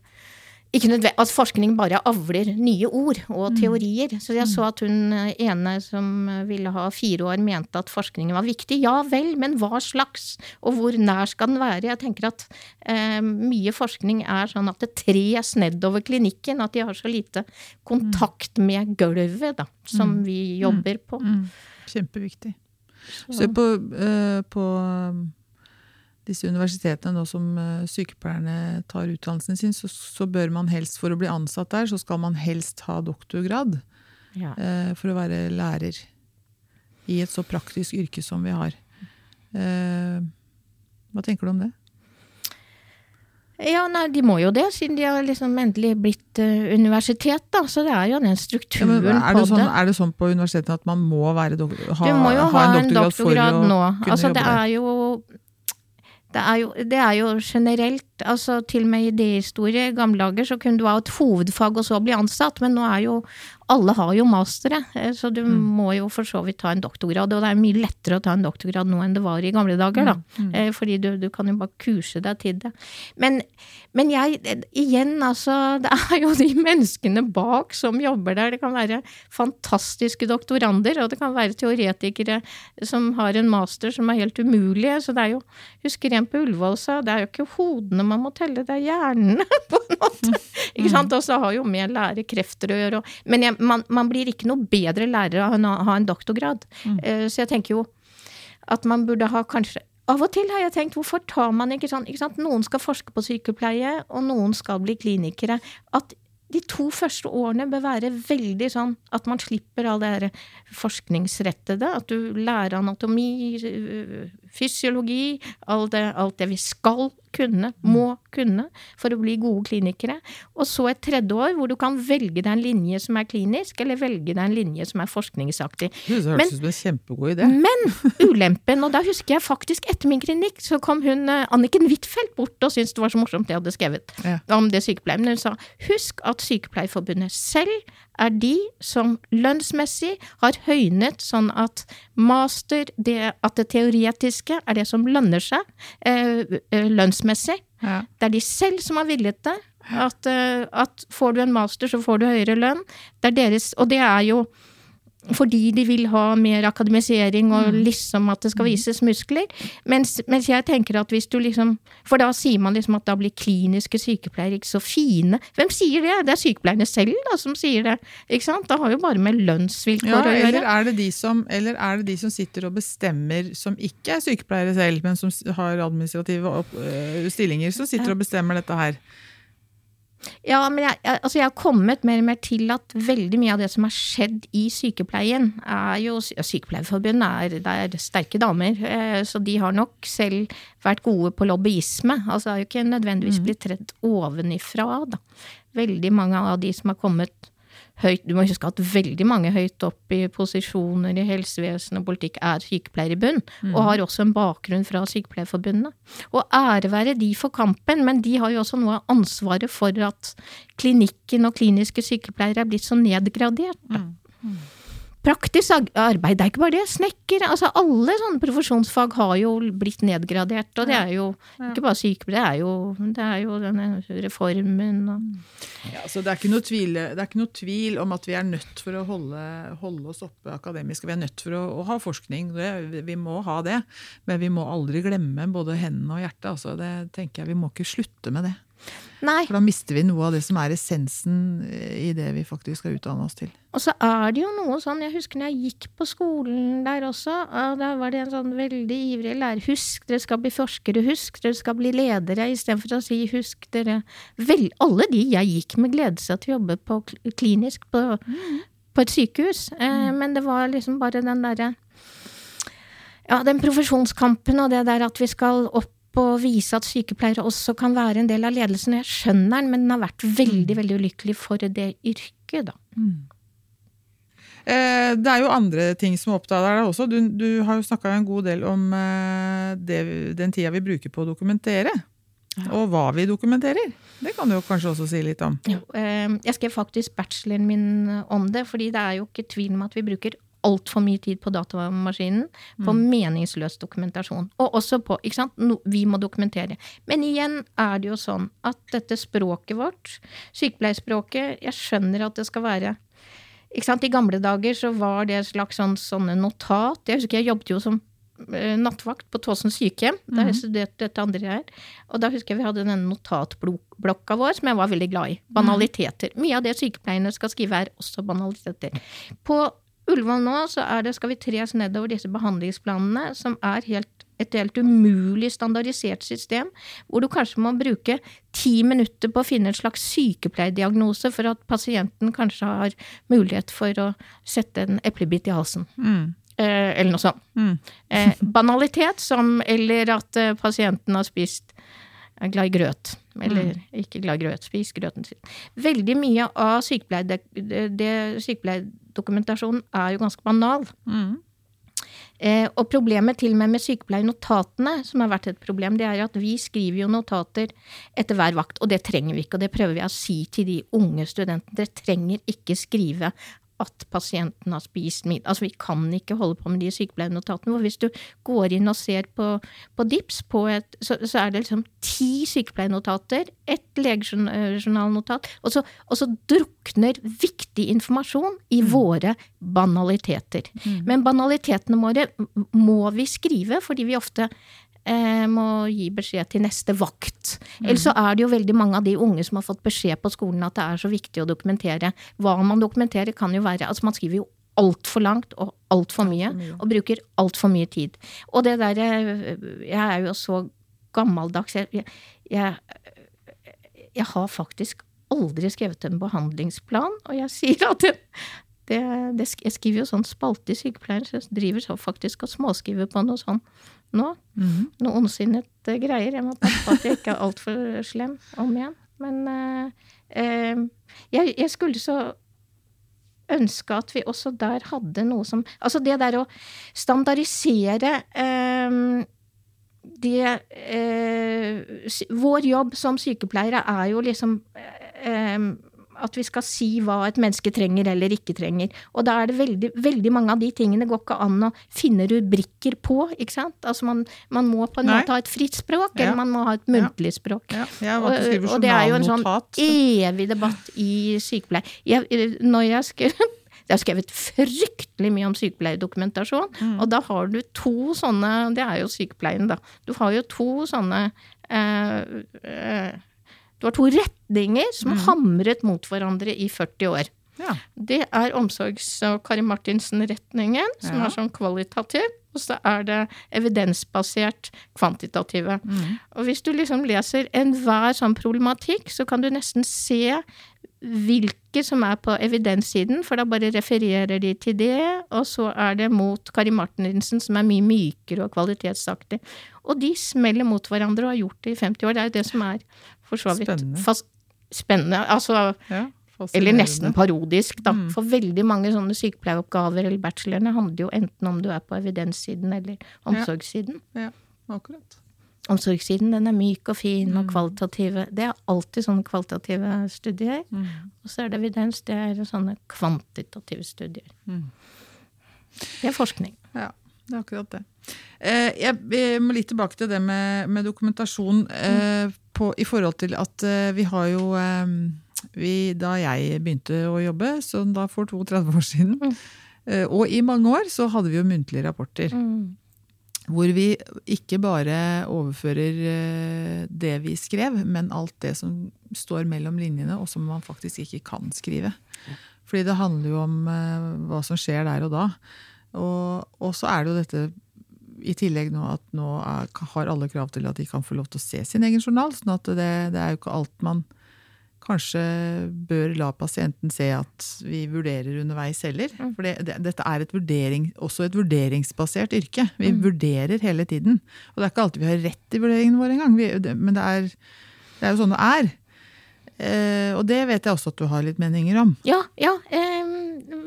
ikke nødvendig, At forskning bare avler nye ord og teorier. Så jeg så at hun eh, ene som ville ha fire år, mente at forskningen var viktig. Ja vel, men hva slags? Og hvor nær skal den være? Jeg tenker at eh, mye forskning er sånn at det tres nedover klinikken. At de har så lite kontakt med gulvet, da, som vi jobber på. Mm. Kjempeviktig. Se på, eh, på disse universitetene nå som eh, sykepleierne tar utdannelsen sin, så, så bør man helst, for å bli ansatt der, så skal man helst ha doktorgrad Ja. eh, for å være lærer i et så praktisk yrke som vi har. Eh, hva tenker du om det? Ja, nei, de må jo det, siden de har liksom endelig blitt uh, universitet, da. Så det er jo den Ja, strukturen men er, på det sånn, det. er det sånn på universitetene at man må være ha, Du må jo ha, en doktorgrad, for å nå. Altså, det er jo det er, jo, det er jo generelt, altså til og med idéhistorie, i gamle dager, så kunne du ha et hovedfag og så bli ansatt, men nå er jo alle har jo mastere, eh, så du Mm. må jo for så vidt ta en doktorgrad. Og det er mye lettere å ta en doktorgrad nå enn det var i gamle dager, da. Mm, Mm. Fordi du, du kan jo bare kurse deg til det. Men, men jeg, eh, igjen, altså, det er jo de menneskene bak som jobber der. Det kan være fantastiske doktorander, og det kan være teoretikere som har en master som er helt umulige. Så det er jo, husker en på Ullevål sa, det er jo ikke hodene man må telle, det er hjernene, på måte. Ikke sant? Og så har jo med lærekrefter å gjøre. Men jeg, man, man blir ikke noe bedre lærer av å ha en doktorgrad. Eh, Så jeg tenker jo at man burde ha kanskje Av og til har jeg tenkt, hvorfor tar man ikke sånn ikke sant? Noen skal forske på sykepleie, og noen skal bli klinikere. At de to første årene bør være veldig sånn at man slipper all det her forskningsrettede. At du lærer anatomi, fysiologi, alt det, alt det vi skal kunne, må kunne, for å bli gode klinikere. Og så et tredje år hvor du kan velge deg en linje som er klinisk, eller velge deg en linje som er forskningsaktig. Det Men- ut som en kjempegod idé. Men ulempen, og da husker jeg faktisk etter min klinikk, så kom hun eh, Anniken Huitfeldt bort og syntes det var så morsomt det jeg hadde skrevet Ja. om det sykepleien. Men hun sa husk at Sykepleierforbundet selv er de som lønnsmessig har høynet sånn at master, det, at det teoretiske er det som lønner seg eh, eh, lønnsmessig. Ja. Det er de selv som har villet det. At, eh, at får du en master, så får du høyere lønn. Det er deres, og det er jo fordi de vil ha mer akademisering og Mm. liksom at det skal vises muskler. Mens, mens jeg tenker at hvis du liksom For da sier man liksom at da blir kliniske sykepleiere ikke så fine. Hvem sier det? Det er sykepleierne selv da som sier det. Ikke sant? Det har jo bare med lønnsvilkår Ja, å gjøre. eller er, det de som, eller er det de som sitter og bestemmer, som ikke er sykepleiere selv, men som har administrative øh, stillinger, som sitter og bestemmer dette her? Ja, men jeg, altså jeg har kommet mer og mer til at veldig mye av det som har skjedd i sykepleien, er jo Sykepleierforbundet er, det er sterke damer, eh, så de har nok selv vært gode på lobbyisme. Altså det har jo ikke nødvendigvis blitt tredd ovenifra, da. Veldig mange av de som har kommet høyt Du må huske at veldig mange høyt opp i posisjoner i helsevesen og politikk er sykepleiere i bunn, og har også en bakgrunn fra Sykepleierforbundet. Og ære være de for kampen, men de har jo også noe av ansvaret for at klinikken og kliniske sykepleiere er blitt så nedgradert. Da. Praktisk arbeid, det er ikke bare det. Snekker, altså alle sånne profesjonsfag har jo blitt nedgradert. Og det er jo ikke bare sykepleiere, det er jo, det er jo denne reformen og Ja, så det er, ikke noe tvil, det er ikke noe tvil om at vi er nødt for å holde, holde oss oppe akademisk. Vi er nødt for å, å ha forskning, det, vi må ha det. Men vi må aldri glemme både hendene og hjertet. Altså, det tenker jeg, Vi må ikke slutte med det. Nei. For da mister vi noe av det som er essensen i det vi faktisk skal utdanne oss til. Og så er det jo noe sånn, jeg husker når jeg gikk på skolen der også, og da var det en sånn veldig ivrig lærer. Husk, dere skal bli forskere, husk, dere skal bli ledere, istedenfor å si husk, dere Vel, alle de jeg gikk med, glede seg til å jobbe på klinisk på, på et sykehus. Eh, men det var liksom bare den derre Ja, den profesjonskampen og det der at vi skal opp og vise at sykepleiere også kan være en del av ledelsen. Jeg skjønner den, men den har vært veldig, veldig ulykkelig for det yrket, da. Eh, det er jo andre ting som opptar deg også. Du, du har jo snakka en god del om eh, det, den tida vi bruker på å dokumentere. Og hva vi dokumenterer. Det kan du jo kanskje også si litt om. Eh, Jeg skrev faktisk bacheloren min om det, fordi det er jo ikke tvil om at vi bruker altfor mye tid på datamaskinen på meningsløs dokumentasjon. Og også på ikke sant? No, Vi må dokumentere. Men igjen er det jo sånn at dette språket vårt, sykepleierspråket Jeg skjønner at det skal være ikke sant? I gamle dager så var det et slags sånn, sånne notat. Jeg husker jeg jobbet jo som eh, nattvakt på Tåsen sykehjem, da jeg studerte dette andre her. Og da husker jeg vi hadde denne notatblokka vår, som jeg var veldig glad i. Banaliteter. Mye av det sykepleierne skal skrive, er også banaliteter. På Ullevål nå så er det, skal vi tres nedover disse behandlingsplanene, som er helt, et helt umulig standardisert system, hvor du kanskje må bruke ti minutter på å finne en slags sykepleierdiagnose for at pasienten kanskje har mulighet for å sette en eplebit i halsen. Mm. Eh, eller noe sånt. Mm. Eh, banalitet som Eller at eh, pasienten har spist er glad i grøt. Eller ikke glad i grøt, spis grøten sin. Veldig mye av sykepleierdokumentasjonen er jo ganske banal. Mm. Eh, og problemet til og med med sykepleiernotatene, som har vært et problem, det er at vi skriver jo notater etter hver vakt, og det trenger vi ikke. Og det prøver vi å si til de unge studentene. Dere trenger ikke skrive at pasienten har spist middag. Altså, vi kan ikke holde på med de sykepleiernotatene. For hvis du går inn og ser på, på DIPS, på et, så, så er det liksom ti sykepleiernotater, ett legejournalnotat, og og så drukner viktig informasjon i våre banaliteter. Men banalitetene våre må vi skrive, fordi vi ofte eh, må gi beskjed til neste vakt. Ellers så er det jo veldig mange av de unge som har fått beskjed på skolen at det er så viktig å dokumentere. Hva man dokumenterer kan jo være Altså man skriver jo altfor langt og altfor mye, mye. og bruker altfor mye tid. Og det derre Jeg er jo så gammeldags. Jeg, jeg, jeg, har faktisk aldri skrevet en behandlingsplan, og jeg sier at det, det, det, jeg skriver jo sånn spalte i sykepleieren, så jeg driver så faktisk og småskriver på noe sånn nå. Mhm. Noe ondsinnet greier. Jeg må passe på at jeg ikke er altfor slem om igjen. Men uh, jeg, jeg skulle så ønske at vi også der hadde noe som Altså det der å standardisere eh, det Vår jobb som sykepleiere er jo liksom at vi skal si hva et menneske trenger eller ikke trenger. Og da er det veldig, veldig mange av de tingene går ikke an å finne rubrikker på, ikke sant. Altså man, man må på en Nei. måte ha et fritt språk, Ja. eller man må ha et muntlig språk. Ja, Ja, Og- og det er jo en sånn evig debatt i sykepleie. Jeg, når jeg skrev Det er skrevet fryktelig mye om sykepleierdokumentasjon, Mm. og da har du to sånne Det er jo sykepleien, da. Du har jo to sånne eh, eh, Du har to retninger som Mm. hamret mot hverandre i 40 år. Ja. Det er omsorgs- og Kari Martinsen-retningen, som Ja. er sånn kvalitativ. Og så er det evidensbasert kvantitative. Mm. Og hvis du liksom leser enhver sånn problematikk, så kan du nesten se hvilke som er på evidenssiden, for da bare refererer de til det, og så er det mot Kari Martinsen, som er mye mykere og kvalitetsaktig. Og de smeller mot hverandre og har gjort det i 50 år. Det er jo det som er for så vidt Spennende. fast, spennende. Altså ja. eller nesten parodisk, da. Mm. For veldig mange sånne sykepleieoppgaver eller bachelorene handler jo enten om du er på evidenssiden eller omsorgssiden. Ja, akkurat. Omsorgssiden den er myk og fin og kvalitative. Det er alltid sånne kvalitative studier. Mm. Og så er det evidens, det er sånne kvantitative studier. Mm. Det er forskning. Ja, det er akkurat det. Eh, jeg, må litt tilbake til det med, med dokumentasjon eh, på, i forhold til at eh, vi har jo vi, Da jeg begynte å jobbe, så da for 32 år siden, Mm. eh, og i mange år, så hadde vi jo muntlige rapporter. Mm. Hvor vi ikke bare overfører det vi skrev, men alt det som står mellom linjene, og som man faktisk ikke kan skrive. Fordi det handler jo om hva som skjer der og da. Og, og så er det jo dette i tillegg nå at nå er, har alle krav til at de kan få lov til å se sin egen journal. sånn at det, det er jo ikke alt man kanskje bør la pasienten se at vi vurderer underveis heller. For det, det, dette er et vurdering, også et vurderingsbasert yrke. Vi vurderer hele tiden. Og det er ikke alltid vi har rett i vurderingene våre engang, vi- det- men det er, det er jo sånn det er. Eh, og det vet jeg også at du har litt meninger om. Ja, ja. eh,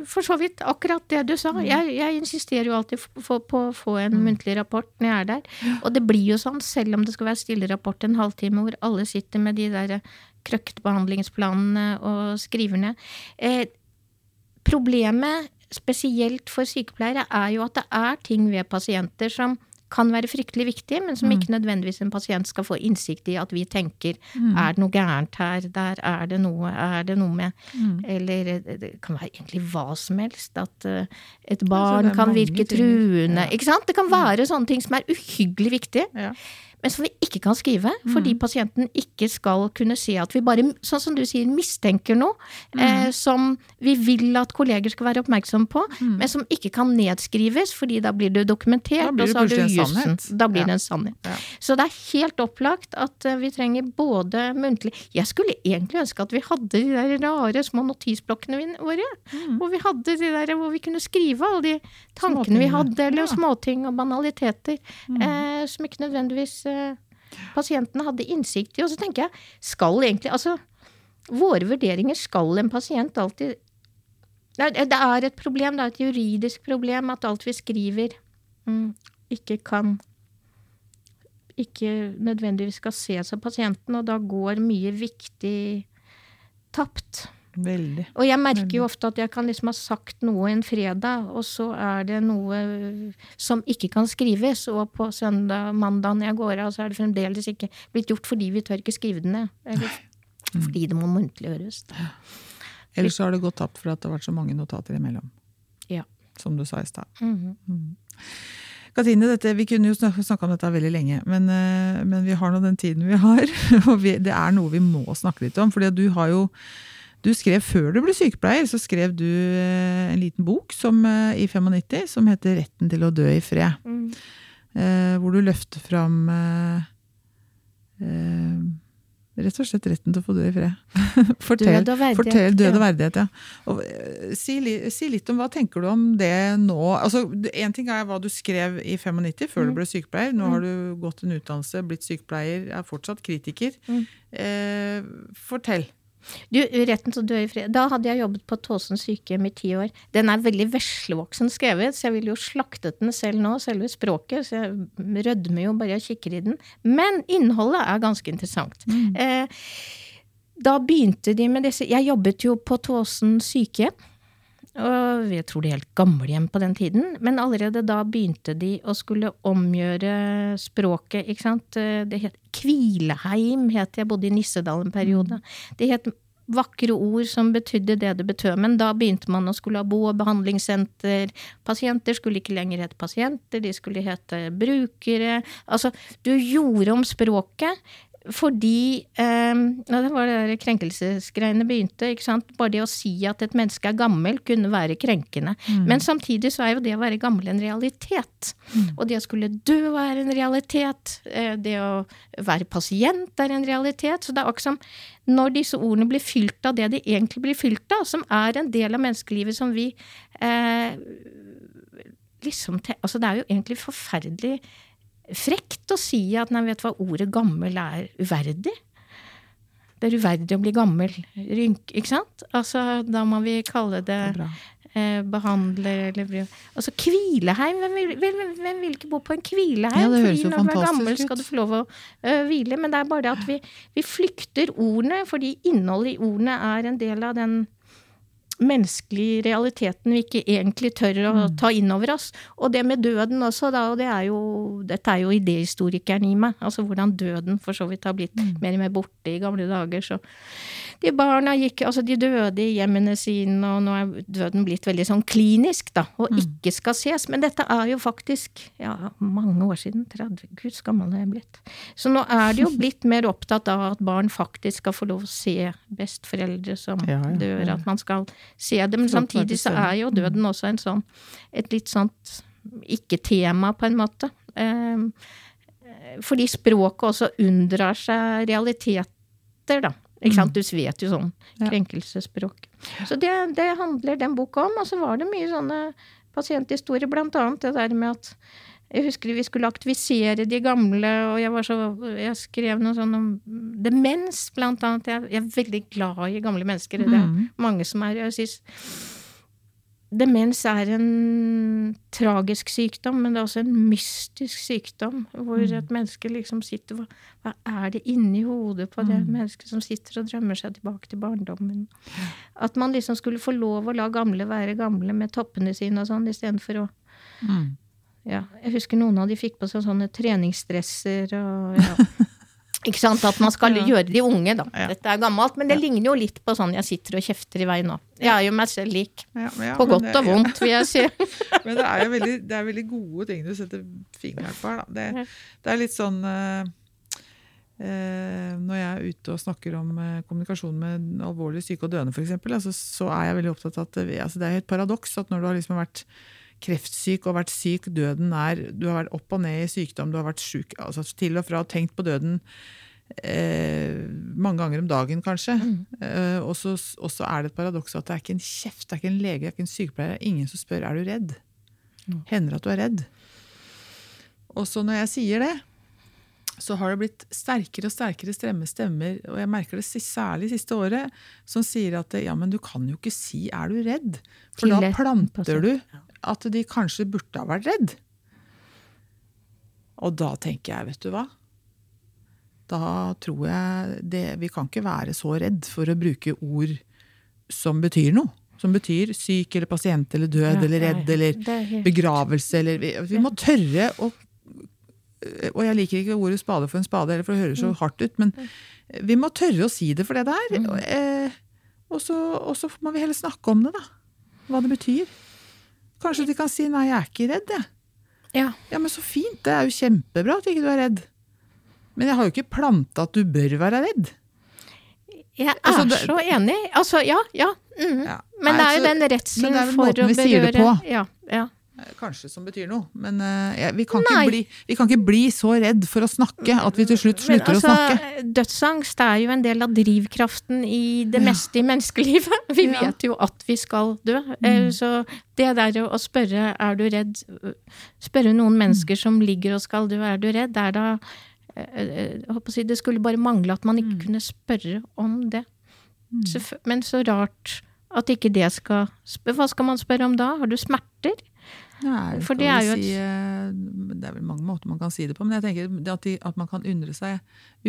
for så vidt akkurat det du sa. Jeg, jeg insisterer jo alltid på, på å få en muntlig rapport når jeg er der. Og det blir jo sånn, selv om det skal være stille rapport en halvtime hvor alle sitter med de der krøktbehandlingsplanene og skriver ned. Eh, problemet, spesielt for sykepleiere, er jo at det er ting ved pasienter som kan være fryktelig viktig, men som ikke nødvendigvis en pasient skal få innsikt i at vi tenker er det noe gærent her, der er det noe, er det noe med Eller eh, det kan være egentlig hva som helst. At eh, et barn det er kan virke truende. Ja. Ikke sant? Det kan være sånne ting som er uhyggelig viktige, Ja. Men som vi ikke kan skrive, fordi pasienten ikke skal kunne se at vi bare, sånn som du sier, mistenker noe eh, som vi vil at kolleger skal være oppmerksom på, men som ikke kan nedskrives, fordi da blir det dokumentert, blir det og så har du jussen. Da blir Ja. det en sannhet. Ja. Så det er helt opplagt at eh, vi trenger både muntlig Jeg skulle egentlig ønske at vi hadde de der rare små notisblokkene våre. Hvor vi hadde de der hvor vi kunne skrive alle de tankene vi hadde, eller Ja. småting og banaliteter eh, som ikke nødvendigvis eh, pasientene hadde innsikt i. Og så tenker jeg, skal egentlig Altså, våre vurderinger skal en pasient alltid Det er et problem, det er et juridisk problem at alt vi skriver, mm, ikke kan ikke nødvendigvis skal ses av pasienten, og da går mye viktig tapt. Veldig. Og jeg merker jo ofte at jeg kan liksom ha sagt noe en fredag, og så er det noe som ikke kan skrives, og på søndag, mandag når jeg går av, så er det fremdeles ikke blitt gjort fordi vi tør ikke skrive det ned. Eller fordi det må muntliggjøres. Ellers så har det gått tapt for at det har vært så mange notater imellom. Ja. Som du sa i stad. Mhm. Katrine, dette, vi kunne jo snakka om dette veldig lenge, men, eh, men vi har nå den tiden vi har. Og vi, det er noe vi må snakke litt om. fordi du har jo du skrev Før du ble sykepleier, så skrev du eh, en liten bok som, eh, i 95 som heter 'Retten til å dø i fred'. Mm. Eh, hvor du løfter fram Rett og slett retten til å få dø i fred. fortell, Død og verdighet, fortell død og verdighet, ja. Og, si, si litt om hva tenker du om det nå? Altså, Én ting er hva du skrev i 95, før Mm. du ble sykepleier. Nå har du gått en utdannelse, blitt sykepleier, er fortsatt kritiker. Mm. Eh, fortell. Du, Retten til å dø i fred. Da hadde jeg jobbet på Tåsen sykehjem i ti år. Den er veldig veslevoksen skrevet, så jeg ville jo slaktet den selv nå, selve språket. Så jeg rødmer jo bare jeg kikker i den. Men innholdet er ganske interessant. Eh, da begynte de med disse Jeg jobbet jo på Tåsen sykehjem. Og jeg tror det er helt gamlehjem på den tiden. Men allerede da begynte de å skulle omgjøre språket, ikke sant. Det het Kvileheim, het jeg bodde i Nissedal en periode. Det het vakre ord som betydde det det betød. Men da begynte man å skulle ha bo- og behandlingssenter. Pasienter skulle ikke lenger hete pasienter, de skulle hete brukere. Altså, du gjorde om språket. Fordi eh, ja, Det var det der krenkelsesgreiene begynte. ikke sant? Bare det å si at et menneske er gammel, kunne være krenkende. Men samtidig så er jo det å være gammel en realitet. Og det å skulle dø er en realitet. eh, Det å være pasient er en realitet. Så det er akkurat som når disse ordene blir fylt av det de egentlig blir fylt av, som er en del av menneskelivet som vi eh, liksom Altså, det er jo egentlig forferdelig frekt å si at nei, vet du hva, ordet gammel er uverdig. Det er uverdig å bli gammel. Rynk, ikke sant? Altså, da må vi kalle det Det eh, behandler eller bli- Altså hvileheim. Hvem vil, hvem, hvem vil ikke bo på en hvileheim? Ja, det høres jo når du er gammel, skal du få lov å øh, hvile. Men det er bare det at vi, vi flykter ordene, fordi innholdet i ordene er en del av den menneskelige realiteten vi ikke egentlig tør å Mm. ta inn over oss. Og det med døden også, da, og det er jo, dette er jo idéhistorikeren i meg. Altså hvordan døden for så vidt har blitt Mm. mer og mer borte i gamle dager. Så de barna gikk, altså de døde i hjemmene sine, og nå er døden blitt veldig sånn klinisk, da, og Mm. ikke skal ses. Men dette er jo faktisk ja, mange år siden. 30, gud, så gammel er jeg blitt. Så nå er det jo blitt mer opptatt av at barn faktisk skal få lov å se besteforeldre som Ja, ja, dør, at man skal se det. Men være samtidig så er jo døden også en sånn, et litt sånt ikke-tema, på en måte. Eh, fordi språket også unndrar seg realiteter, da. Ikke sant? Du vet jo sånn krenkelsesspråk. Så det, det handler den boka om. Og så var det mye sånne pasienthistorier, blant annet det der med at jeg husker vi skulle aktivisere de gamle, og jeg, var så, jeg skrev noe sånn om demens, blant annet. Jeg, jeg er veldig glad i gamle mennesker. Det er Mhm. mange som er Jeg synes demens er en tragisk sykdom, men det er også en mystisk sykdom. Hvor Mm. et menneske liksom sitter hva, hva er det inni hodet på det Mm. mennesket som sitter og drømmer seg tilbake til barndommen? At man liksom skulle få lov å la gamle være gamle med toppene sine og sånn, istedenfor å Mm. Ja, Jeg husker noen av de fikk på seg sånne treningsdresser og ja. Ikke sant? At man skal gjøre de unge, da. Dette er gammelt, men det ligner jo litt på sånn jeg sitter og kjefter i vei nå. Jeg er jo meg selv lik. På godt det- og vondt, vil jeg si. Men det er jo veldig, det er veldig gode ting du setter fingeren på her. Da. Det, det er litt sånn uh, eh, Når jeg er ute og snakker om eh, kommunikasjon med alvorlig syke og døende, f.eks., altså, så er jeg veldig opptatt av at det, altså, det er et paradoks at når du har liksom vært kreftsyk og vært syk, døden er Du har vært opp og ned i sykdom, du har vært syk altså, til og fra og tenkt på døden eh, mange ganger om dagen, kanskje. Eh, og, så, er det et paradoks at det er ikke en kjeft, det er ikke en lege, det er ikke en sykepleier, det er ingen som spør er du redd. Hender at du er redd. Og så når jeg sier det, så har det blitt sterkere og sterkere stremme stemmer, og jeg merker det særlig siste året, som sier at ja, men du kan jo ikke si 'er du redd'? For da planter du at de kanskje burde ha vært redd. Og da tenker jeg, vet du hva? Da tror jeg det, Vi kan ikke være så redd for å bruke ord som betyr noe. Som betyr syk eller pasient eller død Ja, eller redd eller er begravelse eller Vi, vi må tørre å Og jeg liker ikke ordet spade for en spade, eller for det høres så hardt ut, men vi må tørre å si det for det det er. Og, eh, og, så, og så må vi heller snakke om det, da. Hva det betyr. Kanskje de kan si 'nei, jeg er ikke redd', jeg. Ja. Ja, men så fint. Det er jo kjempebra at ikke du er redd. Men jeg har jo ikke planta at du bør være redd. Jeg er Altså, det- så enig. Altså, ja, ja. Mm. Ja. Men Nei, det er jo så- den men det er vel for måten å vi sier det berøre på. Ja, ja. Eh, Kanskje som betyr noe, men eh, vi, kan ikke bli, vi kan ikke bli så redd for å snakke at vi til slutt slutter altså, å snakke. dødsangst er jo en del av drivkraften i det Ja. meste i menneskelivet. Vi Ja. vet jo at vi skal dø. Eh, Så det der å spørre er du redd Spørre noen mennesker som ligger og skal dø, er du redd? Det er da si, Det skulle bare mangle at man ikke kunne spørre om det. Så, men så rart at ikke det skal Hva skal man spørre om da? Har du smerter? Nei, For det er jo si, eh, Det er vel mange måter man kan si det på, men jeg tenker det at, de, at man kan undre seg.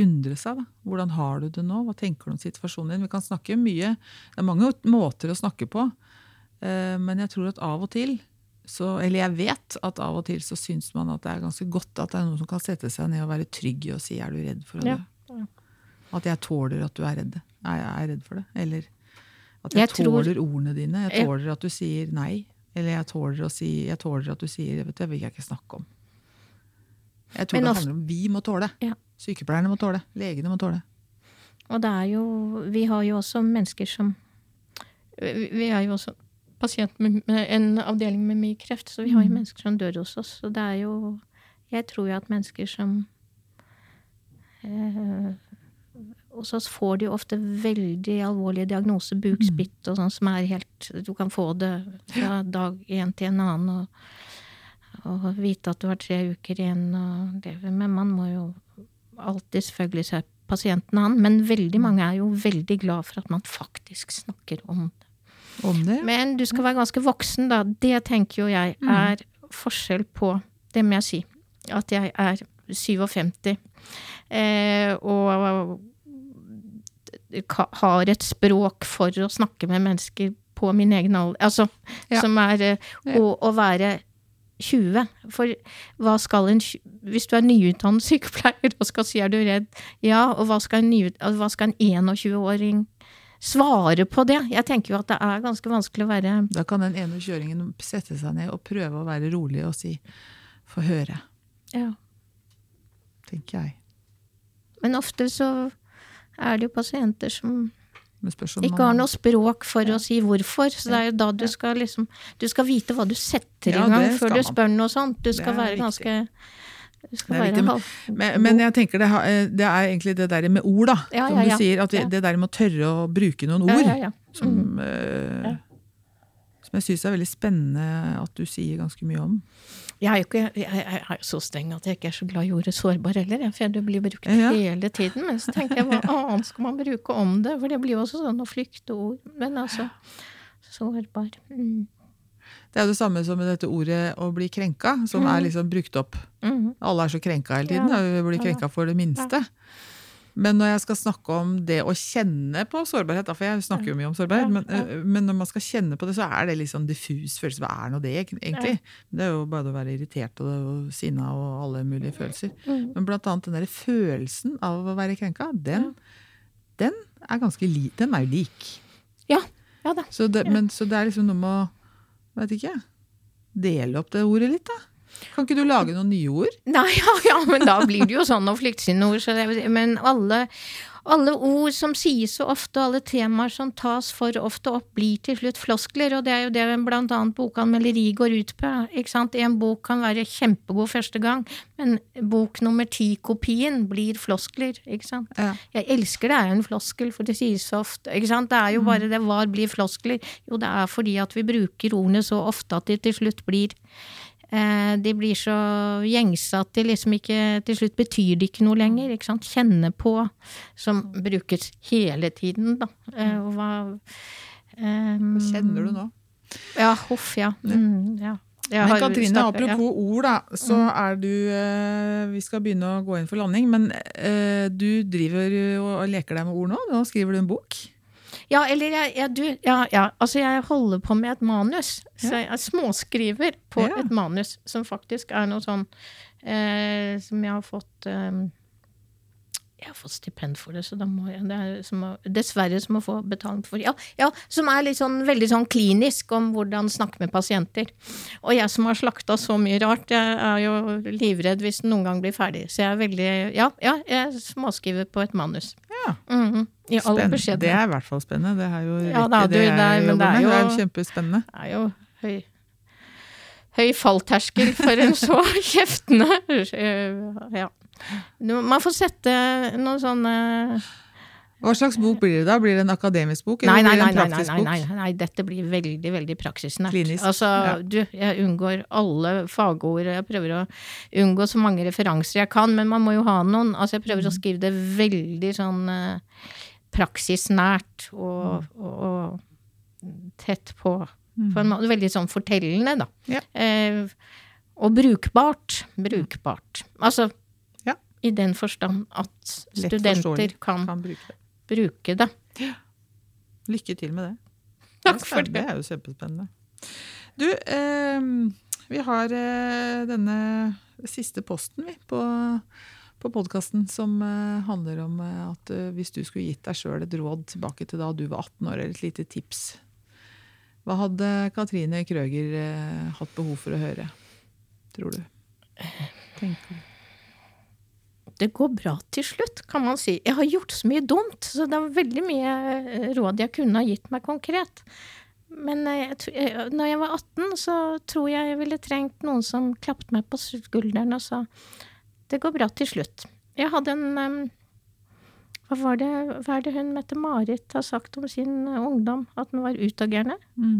Undre seg da. Hvordan har du det nå? Hva tenker du om situasjonen din? Vi kan snakke mye. Det er mange måter å snakke på. eh, Men jeg tror at av og til, så, eller jeg vet at av og til så syns man at det er ganske godt at det er noen som kan sette seg ned og være trygg å si 'er du redd for å Ja. At jeg tåler at du er redd. er jeg redd for det. Eller at jeg, Jeg tror- tåler ordene dine. Jeg tåler at du sier nei. Eller jeg tåler, si, jeg tåler at du sier vet du, det vil jeg ikke snakke om. Jeg tror det handler om vi må tåle. Ja. Sykepleierne må tåle. Legene må tåle. Og det er jo Vi har jo også mennesker som Vi vi er jo også pasient med med en avdeling med mye kreft, så vi har jo mennesker som dør hos oss. Og det er jo Jeg tror jo at mennesker som eh, Hos oss får de jo ofte veldig alvorlige diagnoser, bukspytt og sånn, som er helt Du kan få det fra dag én til en annen. og og vite at du har tre uker igjen å leve. Men man må jo alltid selvfølgelig se pasienten an. Men veldig mange er jo veldig glad for at man faktisk snakker om det. Om det? Men du skal være ganske voksen, da. Det tenker jo jeg er forskjell på Det må jeg si. At jeg er 57 eh, og har et språk for å snakke med mennesker på min egen alder. Altså, Ja. som er eh, å, være 20. For hva skal en Hvis du er nyutdannet sykepleier og skal si er du redd, ja, og hva skal en, hva skal en 21-åring svare på det? Jeg tenker jo at det er ganske vanskelig å være Da kan den ene kjøringen sette seg ned og prøve å være rolig og si 'få høre', ja. tenker jeg. Men ofte så er det jo pasienter som ikke har noe språk for å si hvorfor. Så det er jo da du skal liksom Du skal vite hva du setter Ja, i gang før du spør noe sånt. Du skal være viktig. ganske Du skal være viktig. Men, men jeg tenker det, eh, det er egentlig det der med ord, da. Ja, som ja, du sier. At vi, Det der med å tørre å bruke noen Ja, ord. ja, ja. Som, eh, som jeg syns er veldig spennende at du sier ganske mye om. Jeg er jo ikke, jeg, er så streng at jeg ikke er så glad i ordet sårbar heller. For det blir brukt Ja. hele tiden. Men så tenker jeg hva annet skal man bruke om det? For det blir jo også sånn å flykte ord. Men altså Sårbar. Mm. Det er jo det samme som med dette ordet å bli krenka, som er liksom brukt opp. Mm. Alle er så krenka hele tiden. Ja. og Vi blir krenka for det minste. Men når jeg skal snakke om det å kjenne på sårbarhet, for jeg snakker jo mye om sårbarhet, men, øh, men når man skal kjenne på det, så er det litt sånn diffus følelse. Hva er nå det, egentlig? Det er jo bare å være irritert og, og sinna og alle mulige følelser. Mm. Men blant annet den der følelsen av å være krenka, den, den er ganske li, den er jo lik. Ja. Ja da. Så det, men, så det er liksom noe med å, vet ikke, dele opp det ordet litt, da. Kan ikke du lage noen nye ord? Nei, ja, ja, men da blir det jo sånn å flykte sine ord. Så det, men alle, alle ord som sies så ofte, og alle temaer som tas for ofte opp, blir til slutt floskler. Og det er jo det blant annet bokanmelderi går ut på. ikke sant? En bok kan være kjempegod første gang, men bok nummer ti-kopien blir floskler. ikke sant? Ja. Jeg elsker det er en floskel, for det sies så ofte. ikke sant? Det er jo bare det var blir floskler? Jo, det er fordi at vi bruker ordene så ofte at de til slutt blir De blir så gjengse at de liksom ikke Til slutt betyr det ikke noe lenger. ikke sant? Kjenne på, som brukes hele tiden, da. Eh, og hva eh, kjenner du nå? Ja, huff, ja. Mm, ja. Jeg Men Katrine, startet- ja. apropos ord, da, så er du eh, Vi skal begynne å gå inn for landing, men eh, du driver og leker deg med ord nå. Nå skriver du en bok. Ja, eller jeg, jeg, du, ja, ja, altså jeg holder på med et manus. Så jeg er småskriver på et manus som faktisk er noe sånn eh, som jeg har fått eh, Jeg har fått stipend for det, så da må jeg det er som å, Dessverre som å få betaling for ja, ja, Som er litt sånn, veldig sånn klinisk om hvordan snakke med pasienter. Og jeg som har slakta så mye rart, jeg er jo livredd hvis den noen gang blir ferdig. Så jeg er veldig Ja, ja jeg småskriver på et manus. Ja, Mhm, I all beskjedenhet. Det er i hvert fall spennende. Det er jo Ja da, du, det det er- jobber det er med. Det er jo- kjempespennende. Det er jo høy Høy fallterskel for en så kjeftende øh, Ja. Man får sette noen sånne Hva slags bok blir det da? Blir det en akademisk bok? Nei, Eller nei, blir nei, det en nei, praktisk nei, nei, nei, nei, dette blir veldig, veldig praksisnært. Klinisk, Altså, ja. du, jeg unngår alle fagord, jeg prøver å unngå så mange referanser jeg kan, men man må jo ha noen. Altså, jeg prøver Mm. å skrive det veldig sånn eh, praksisnært og, Mm. og, og tett på, måte. Veldig sånn fortellende, da. Ja. Eh, og brukbart. Brukbart. Altså, Ja. i den forstand at Lett studenter kan Kan bruke det. bruke det. Lykke til med det. Takk Det for det. Det er jo kjempespennende. Du, eh, vi har eh, denne siste posten vi på, på podkasten som eh, handler om eh, at eh, hvis du skulle gitt deg sjøl et råd tilbake til da du var 18 år, eller et lite tips, hva hadde Katrine Krøger eh, hatt behov for å høre, tror du? Tenker? Det går bra til slutt, kan man si. Jeg har gjort så mye dumt, så det var veldig mye eh, råd jeg kunne ha gitt meg konkret. Men eh, jeg, eh, når jeg var 18, så tror jeg jeg ville trengt noen som klappet meg på skulderen og sa det går bra til slutt. Jeg hadde en hva, var det, hva er det hun Mette-Marit har sagt om sin eh, ungdom? At den var utagerende?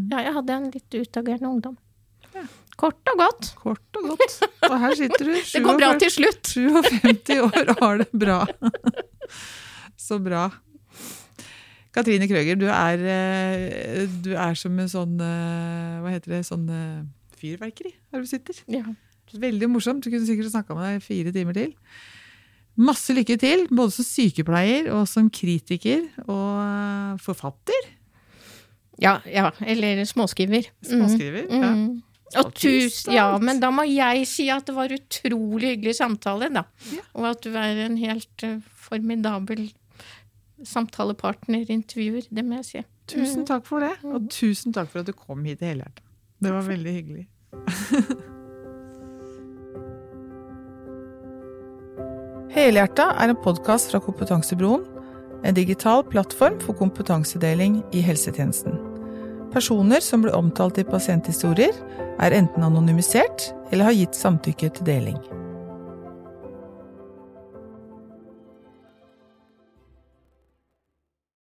Ja, jeg hadde en litt utagerende ungdom. Ja. Kort og godt. Kort og godt. Og her sitter du, Det går bra 47 til slutt. 57 år og har det bra. Så bra. Katrine Krøger, du er, eh, du er som en sånn eh, Hva heter det? Sånn fyrverkeri her du sitter. Ja. Veldig morsomt. Du kunne sikkert snakka med deg fire timer til. Masse lykke til, både som sykepleier og som kritiker og eh, forfatter. Ja, ja, eller småskriver. Småskriver. Mm, Ja. mm. Og tusen, ja, men da må jeg si at det var utrolig hyggelig samtale, da. Ja. Og at du er en helt uh, formidabel samtalepartner, intervjuer. Det må jeg si. Tusen takk for det, og tusen takk for at du kom hit i Helhjertet. Det var veldig hyggelig. Helhjerta er en podkast fra Kompetansebroen, en digital plattform for kompetansedeling i helsetjenesten. Personer som blir omtalt i pasienthistorier, er enten anonymisert eller har gitt samtykke til deling.